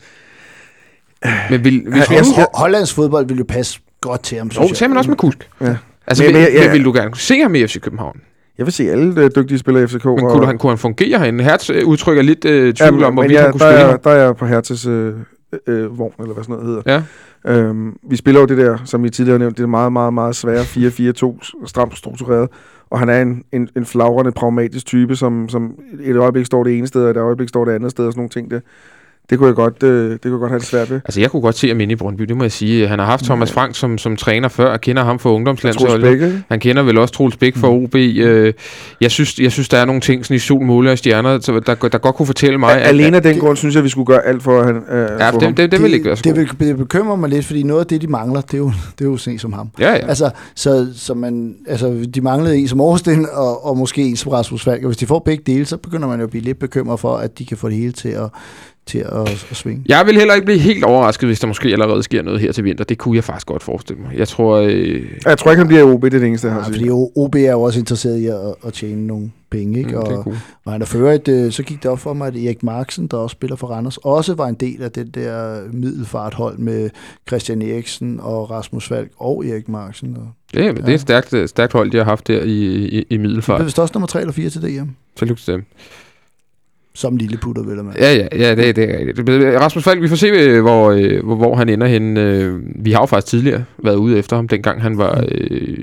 Men vil, hvis jeg- jeg- Hollands fodbold vil jo passe godt til ham, Jo, synes det sagde man også med Kusk. Ja. Altså, Men- men, men vil, du gerne se ham i FC København? jeg vil se alle øh, dygtige spillere i FCK. Men og, kunne, han, kunne han fungere herinde? Hertz øh, udtrykker lidt øh, Ja, tvivl om, men hvorvidt ja, han kunne der, spille. er, der er jeg på Hertes øh, øh, vogn, eller hvad sådan noget hedder. Ja. Øhm, vi spiller jo det der, som I tidligere har nævnt, det er meget, meget, meget svære 4-4-2, stramt struktureret. Og han er en, en, en flagrende, pragmatisk type, som, som et øjeblik står det ene sted, og et øjeblik står det andet sted, og sådan nogle ting der. Det kunne jeg godt, øh, det kunne jeg godt have det svært ved. Altså, jeg kunne godt se ham inde i Brøndby, det må jeg sige. Han har haft Thomas Frank som, som træner før, og kender ham fra ungdomslandsholdet. Han kender vel også Troels Bæk fra OB. Øh, jeg, synes, jeg synes, der er nogle ting sådan i sol, måle og stjerner, så der, der godt kunne fortælle mig, at, Alene af den grund synes jeg, vi skulle gøre alt for at han, øh, ja, få det, ham. det, det, vil ikke være så det, det bekymrer mig lidt, fordi noget af det, de mangler, det er jo, [LAUGHS] det er jo sådan en som ham. Ja, ja. Altså, så, så man, altså, de manglede en som Aarhusen, [LAUGHS] og, og måske en som Rasmus Falk. Og hvis de får begge dele, så begynder man jo at blive lidt bekymret for, at de kan få det hele til at, til at, at svinge. Jeg vil heller ikke blive helt overrasket, hvis der måske allerede sker noget her til vinter. Det kunne jeg faktisk godt forestille mig. Jeg tror... Øh, Jeg tror ikke, han bliver OB, det er det eneste, jeg har Ja, at fordi OB er jo også interesseret i at, at tjene nogle penge, ikke? mm, det er Og, cool. og han er for øvrigt, øh, så gik det op for mig, at Erik Marksen, der også spiller for Randers, også var en del af det der middelfarthold med Christian Eriksen og Rasmus Falk og Erik Marksen. Og Det, er- det er et stærkt, øh, stærkt hold, de har haft der i, i, i det Middelfart. er vist også nummer 3 eller 4 til DM, Tillykke til dem. Som lille putter, vel man. Ja, ja, ja det, det er rigtigt. Rasmus Falk, vi får se, øh, hvor, øh, hvor, hvor han ender hen. Øh, Vi har jo faktisk tidligere været ude efter ham, dengang han var... Øh,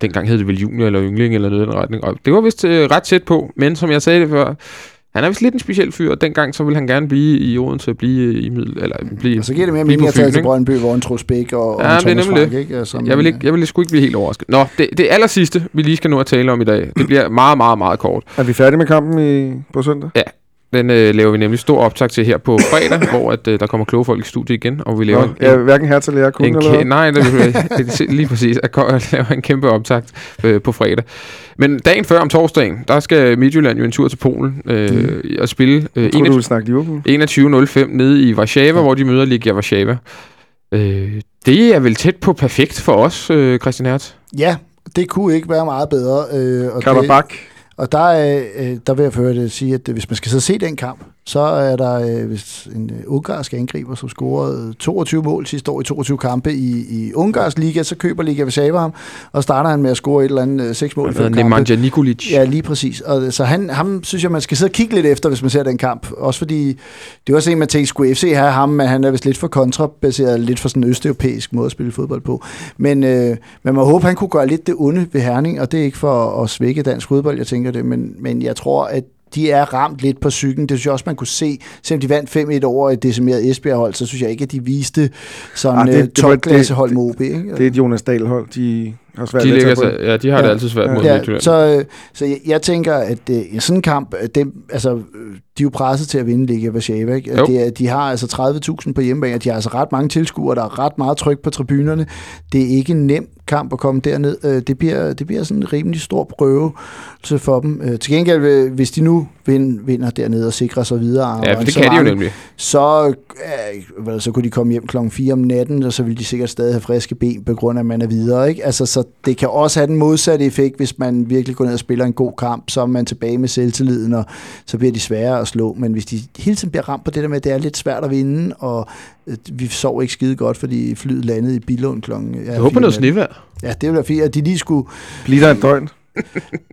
dengang hed det vel junior eller yngling eller noget i den retning. Og det var vist øh, ret tæt på, men som jeg sagde det før, han er vist lidt en speciel fyr, og dengang så ville han gerne blive i Odense og blive i middel, eller blive, Og så giver det mere blive mening på at tage til? Brøndby, hvor en Troels Bæk og, og Ja, en det er nemlig Frank, ikke? Altså, Jeg vil, ikke, jeg vil sgu ikke blive helt overrasket. Nå, det, det aller sidste, vi lige skal nå at tale om i dag, det bliver meget, meget, meget kort. Er vi færdige med kampen i, på søndag? Den øh, laver vi nemlig stor optag til her på fredag, [COUGHS] hvor at, øh, der kommer kloge folk i studiet igen, og vi laver Nå, ja, hverken her til lærer kun, en eller nej, det, det, det, lige præcis. Og laver en kæmpe optakt øh, på fredag. Men dagen før om torsdagen, der skal Midtjylland jo en tur til Polen øh, og spille øh, Jeg tror, du ville snakke Liverpool. 21.05 nede i Warszawa, hvor de møder Legia Warszawa. Øh, det er vel tæt på perfekt for os, øh, Christian Hertz. Ja, det kunne ikke være meget bedre. Øh, og det, Karabak. Og der, øh, der vil jeg for øh, sige, at øh, hvis man skal sidde og se den kamp, så er der øh, hvis en øh, ungarsk angriber, som scorede 22 mål sidste år i 22 kampe i, i Ungarsk Liga, så køber Liga Warszawa ham, og starter han med at score et eller andet øh, seks mål i fem kampe. Nikolic. Ja, lige præcis. Og, så han, ham synes jeg, man skal sidde og kigge lidt efter, hvis man ser den kamp. Også fordi, det var også en, man tænkte, skulle FC have ham, men han er vist lidt for kontrabaseret, lidt for sådan en østeuropæisk måde at spille fodbold på. Men øh, man må håbe, han kunne gøre lidt det onde ved Herning, og det er ikke for at svække dansk fodbold, jeg tænker det, men, men jeg tror, at de er ramt lidt på cyklen. Det synes jeg også, man kunne se. Selvom de vandt 5-1 over et decimeret Esbjerg-hold, så synes jeg ikke, at de viste sådan Ah, det- det, det topklassehold det- med OB. Ikke? Det er et Jonas Dahl-hold. De har svært De, ved at ligger, tage point. ja, de har det Ja. altid svært mod Ja, Ja, Midtjylland. så, øh, så jeg, jeg tænker, at øh, i sådan en kamp, det, altså, øh, de er jo presset til at vinde Liga Warszawa. Ikke? Det de har altså 30.000 på hjemmebane, og de har altså ret mange tilskuere, der er ret meget tryk på tribunerne. Det er ikke en nem kamp at komme derned. Det bliver, det bliver sådan en rimelig stor prøve for dem. Til gengæld, hvis de nu vind, vinder dernede og sikrer sig videre, Ja, for det kan de jo nemlig. så, øh, så kunne de komme hjem klokken 4 om natten, og så ville de sikkert stadig have friske ben, på grund af, at man er videre. Ikke? Altså, så det kan også have den modsatte effekt, hvis man virkelig går ned og spiller en god kamp, så er man tilbage med selvtilliden, og så bliver de sværere at slå. Men hvis de hele tiden bliver ramt på det der med, at det er lidt svært at vinde, og øh, vi sov ikke skide godt, fordi flyet landede i Billund klokken... Ja, Jeg håber noget snevejr. Ja, det ville være fint, at de lige skulle... Bliver der et døgn?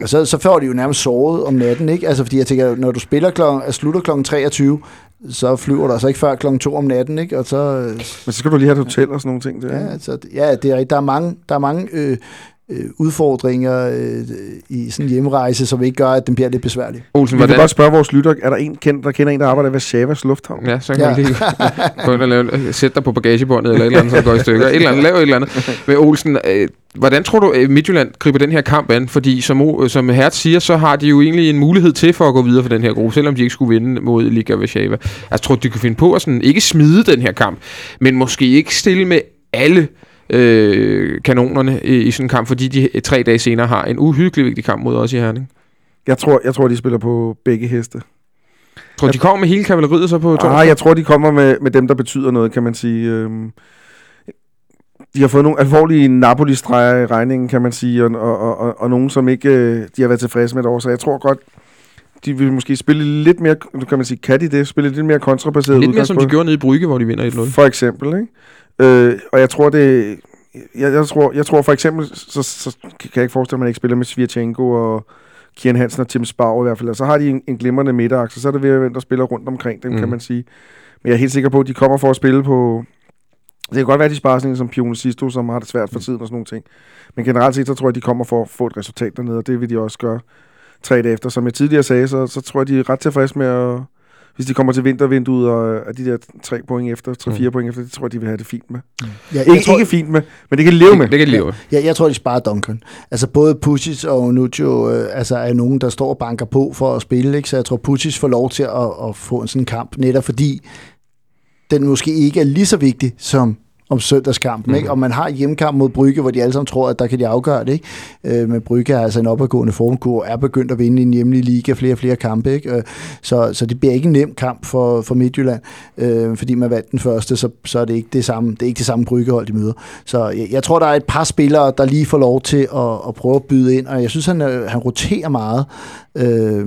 Og så, så får de jo nærmest sovet om natten, ikke? Altså, fordi jeg tænker, når du spiller klokken, slutter klokken 23, så flyver du altså ikke før klokken 2 om natten, ikke? Og så, øh, Men så skal du lige have et hotel og sådan nogle ting. Der. Ja, altså, ja det er rigtigt. Der er mange, der er mange øh, øh, udfordringer øh, i sådan en hjemrejse, som ikke gør, at den bliver lidt besværlig. Olsen, Vi kan hvordan... godt spørge vores lytter, er der en kendt, der kender en, der arbejder i Warszawas Lufthavn? Ja, så kan Ja. lige [LAUGHS] gå ind og lave, sætte dig på bagagebåndet, eller et eller andet, som går i stykker. Et eller andet, lav et eller andet. Men Olsen, øh, hvordan tror du, øh, Midtjylland griber den her kamp an? Fordi som, O- som Hertz siger, så har de jo egentlig en mulighed til for at gå videre for den her gruppe, selvom de ikke skulle vinde mod Liga Warszawa. Jeg tror, de kan finde på at sådan, ikke smide den her kamp, men måske ikke stille med alle øh, kanonerne i, i sådan en kamp, fordi de øh, tre dage senere har en uhyggelig vigtig kamp mod os i Herning. Jeg tror, jeg tror, de spiller på begge heste. Tror du, de kommer med hele kavaleriet så på torsdag? Ah, jeg tror, de kommer med, med dem, der betyder noget, kan man sige. Øhm, de har fået nogle alvorlige Napoli-streger i regningen, kan man sige, og, og, og, og, og nogen, som ikke øh, de har været tilfredse med et år. Så jeg tror godt, de vil måske spille lidt mere, kan man sige, kan de det? Spille lidt mere kontrabaseret Lidt mere som de gjorde nede i Brygge, hvor de vinder 1-0. For eksempel, ikke? Øh, og jeg tror, det... Jeg, jeg, tror, jeg tror for eksempel, så, så kan jeg ikke forestille mig, at man ikke spiller med Svirchenko og Kian Hansen og Tim Spau i hvert fald. Og så har de en, en glimrende midterakse, så er det ved at hvem der spiller rundt omkring dem, mm. kan Mm. man sige. Men jeg er helt sikker på, at de kommer for at spille på... Det kan godt være, at de sparer sådan som Pione Sisto, som har det svært for tiden og sådan nogle ting. Men generelt set, så tror jeg, at de kommer for at få et resultat dernede, og det vil de også gøre tre dage efter. Som jeg tidligere sagde, så, så tror jeg, de er ret tilfredse med at... Hvis de kommer til vintervinduet, og er de der tre point efter, tre-fire Mm. point efter, det tror jeg, de vil have det fint med. Ja, Ikke, ikke fint med, men det kan de leve med. Det, kan de leve. Jeg, jeg tror, de sparer Duncan. Altså både Pucic og Onuccio øh, altså er nogen, der står og banker på for at spille. Ikke? Så jeg tror, Pucic får lov til at, at få en sådan kamp, netop fordi den måske ikke er lige så vigtig som om søndagskampen, ikke? Og man har hjemmekamp mod Brygge, hvor de alle sammen tror, at der kan de afgøre det, ikke? Øh, men Brygge er altså en opadgående formkur, er begyndt at vinde i en hjemlig liga flere og flere kampe, ikke? Øh, så, så det bliver ikke en nem kamp for, for Midtjylland, øh, fordi man vandt den første, så, så er det ikke det samme, det er ikke det samme Bryggehold, de møder. Så jeg, jeg tror, der er et par spillere, der lige får lov til at, at prøve at byde ind, og jeg synes, han, øh, han roterer meget, øh, øh,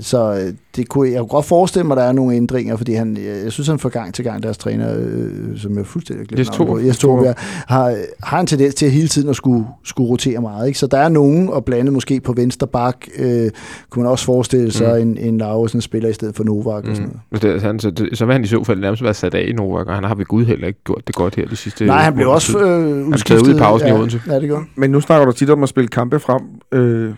så øh, det kunne, jeg kunne godt forestille mig, at der er nogle ændringer, fordi han, jeg, jeg synes, han får gang til gang deres træner, øh, som jeg fuldstændig navnet på. Jes ja, har, har en tendens til hele tiden at skulle, skulle rotere meget. Ikke? Så der er nogen, og blandt andet måske på venstre bak, øh, kunne man også forestille sig Mm. en, en Lausen spiller i stedet for Novak og sådan Mm. noget. Det, han, så, det, så vil han i så fald nærmest være sat af i Novak, og han har ved Gud heller ikke gjort det godt her de sidste Nej, han blev også øh, blev taget ud i pausen i ja, Odense. Ja, det gør. Men nu snakker du tit om at spille kampe frem. Øh,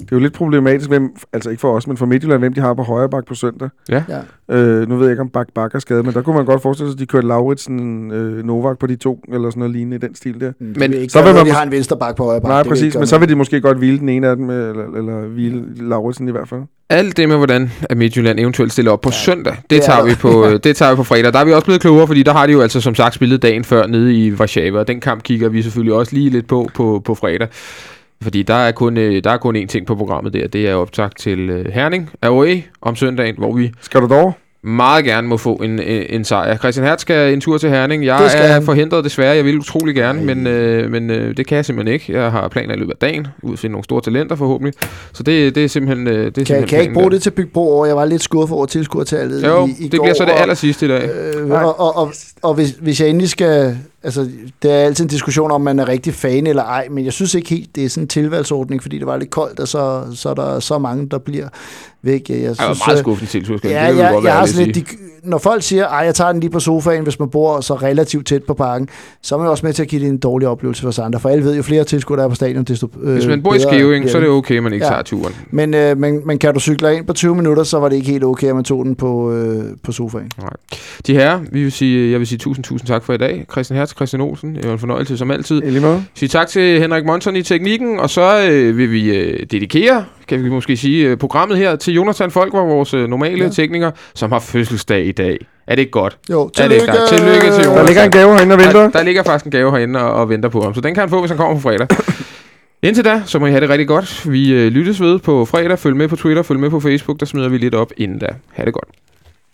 det er jo lidt problematisk, hvem, altså ikke for os, men for Midtjylland, hvem de har på højre bak på søndag. Ja. Øh, nu ved jeg ikke, om Bak Bak er skadet, men der kunne man godt forestille sig, at de kørte Lauritsen, øh, Novak på de to, eller sådan noget lignende i den stil der. Men, Men ikke så så vil man de mås- har en venstre bak på højre bak. Nej, præcis, ikke men så noget. vil de måske godt hvile den ene af dem, eller, eller hvile Lauritsen i hvert fald. Alt det med, hvordan at Midtjylland eventuelt stiller op på Ja, ja, søndag, det, det er tager vi på, det tager vi på fredag. Der er vi også blevet klogere, fordi der har de jo altså som sagt spillet dagen før nede i Warszawa, og den kamp kigger vi selvfølgelig også lige lidt på på, på fredag. Fordi der er, kun, øh, der er kun én ting på programmet der, det er optakt til øh, Herning away om søndagen, hvor vi Skal du dog? meget gerne må få en, en, en sejr. Christian Hertz skal en tur til Herning. Jeg Det skal er han. forhindret desværre. Jeg vil utrolig gerne, Ej. men, øh, men øh, det kan jeg simpelthen ikke. Jeg har planer i løbet af dagen, ud finde nogle store talenter forhåbentlig. Så det, det er simpelthen øh, det er Kan, simpelthen kan jeg ikke bruge der. det til at bygge bro over? Jeg var lidt skuffet over tilskuertallet Jo, i, i det går, bliver så det aller sidste i dag. Øh, og, og, og, og hvis, hvis jeg endelig skal... Altså, det er altid en diskussion om, man er rigtig fan eller ej, men jeg synes ikke helt, det er sådan en tilvalgsordning, fordi det var lidt koldt, og så, så er der så mange, der bliver væk. Jeg synes, Jeg var meget øh, skuffende til, det Ja, kan vi ja, godt jeg har sådan at lidt, de, når folk siger, at jeg tager den lige på sofaen, hvis man bor så relativt tæt på parken, så er man også med til at give det en dårlig oplevelse for os andre. For alle ved, jo flere tilskuere der er på stadion, desto øh, Hvis man bor i bliver så er det okay, at man ikke Ja. tager turen. Men, øh, men, men kan du cykle ind på 20 minutter, så var det ikke helt okay, at man tog den på, øh, på sofaen. De her, vi vil sige, jeg vil sige tusind, tusind tak for i dag. Christian Hertz, Christian Olsen, det var en fornøjelse som altid. Sige tak til Henrik Monson i teknikken, og så øh, vil vi øh, dedikere, kan vi måske sige, øh, programmet her til Jonathan Folk, var vores øh, normale Ja. tekniker, som har fødselsdag i dag. Er det ikke godt? Jo, Er det tillykke! ikke? Tillykke til Der Jonas. ligger en gave herinde og venter. Der, der ligger faktisk en gave herinde og, og venter på ham, så den kan han få, hvis han kommer på fredag. [COUGHS] Indtil da, så må I have det rigtig godt. Vi øh, lyttes ved på fredag. Følg med på Twitter, følg med på Facebook, der smider vi lidt op inden da. Ha' det godt.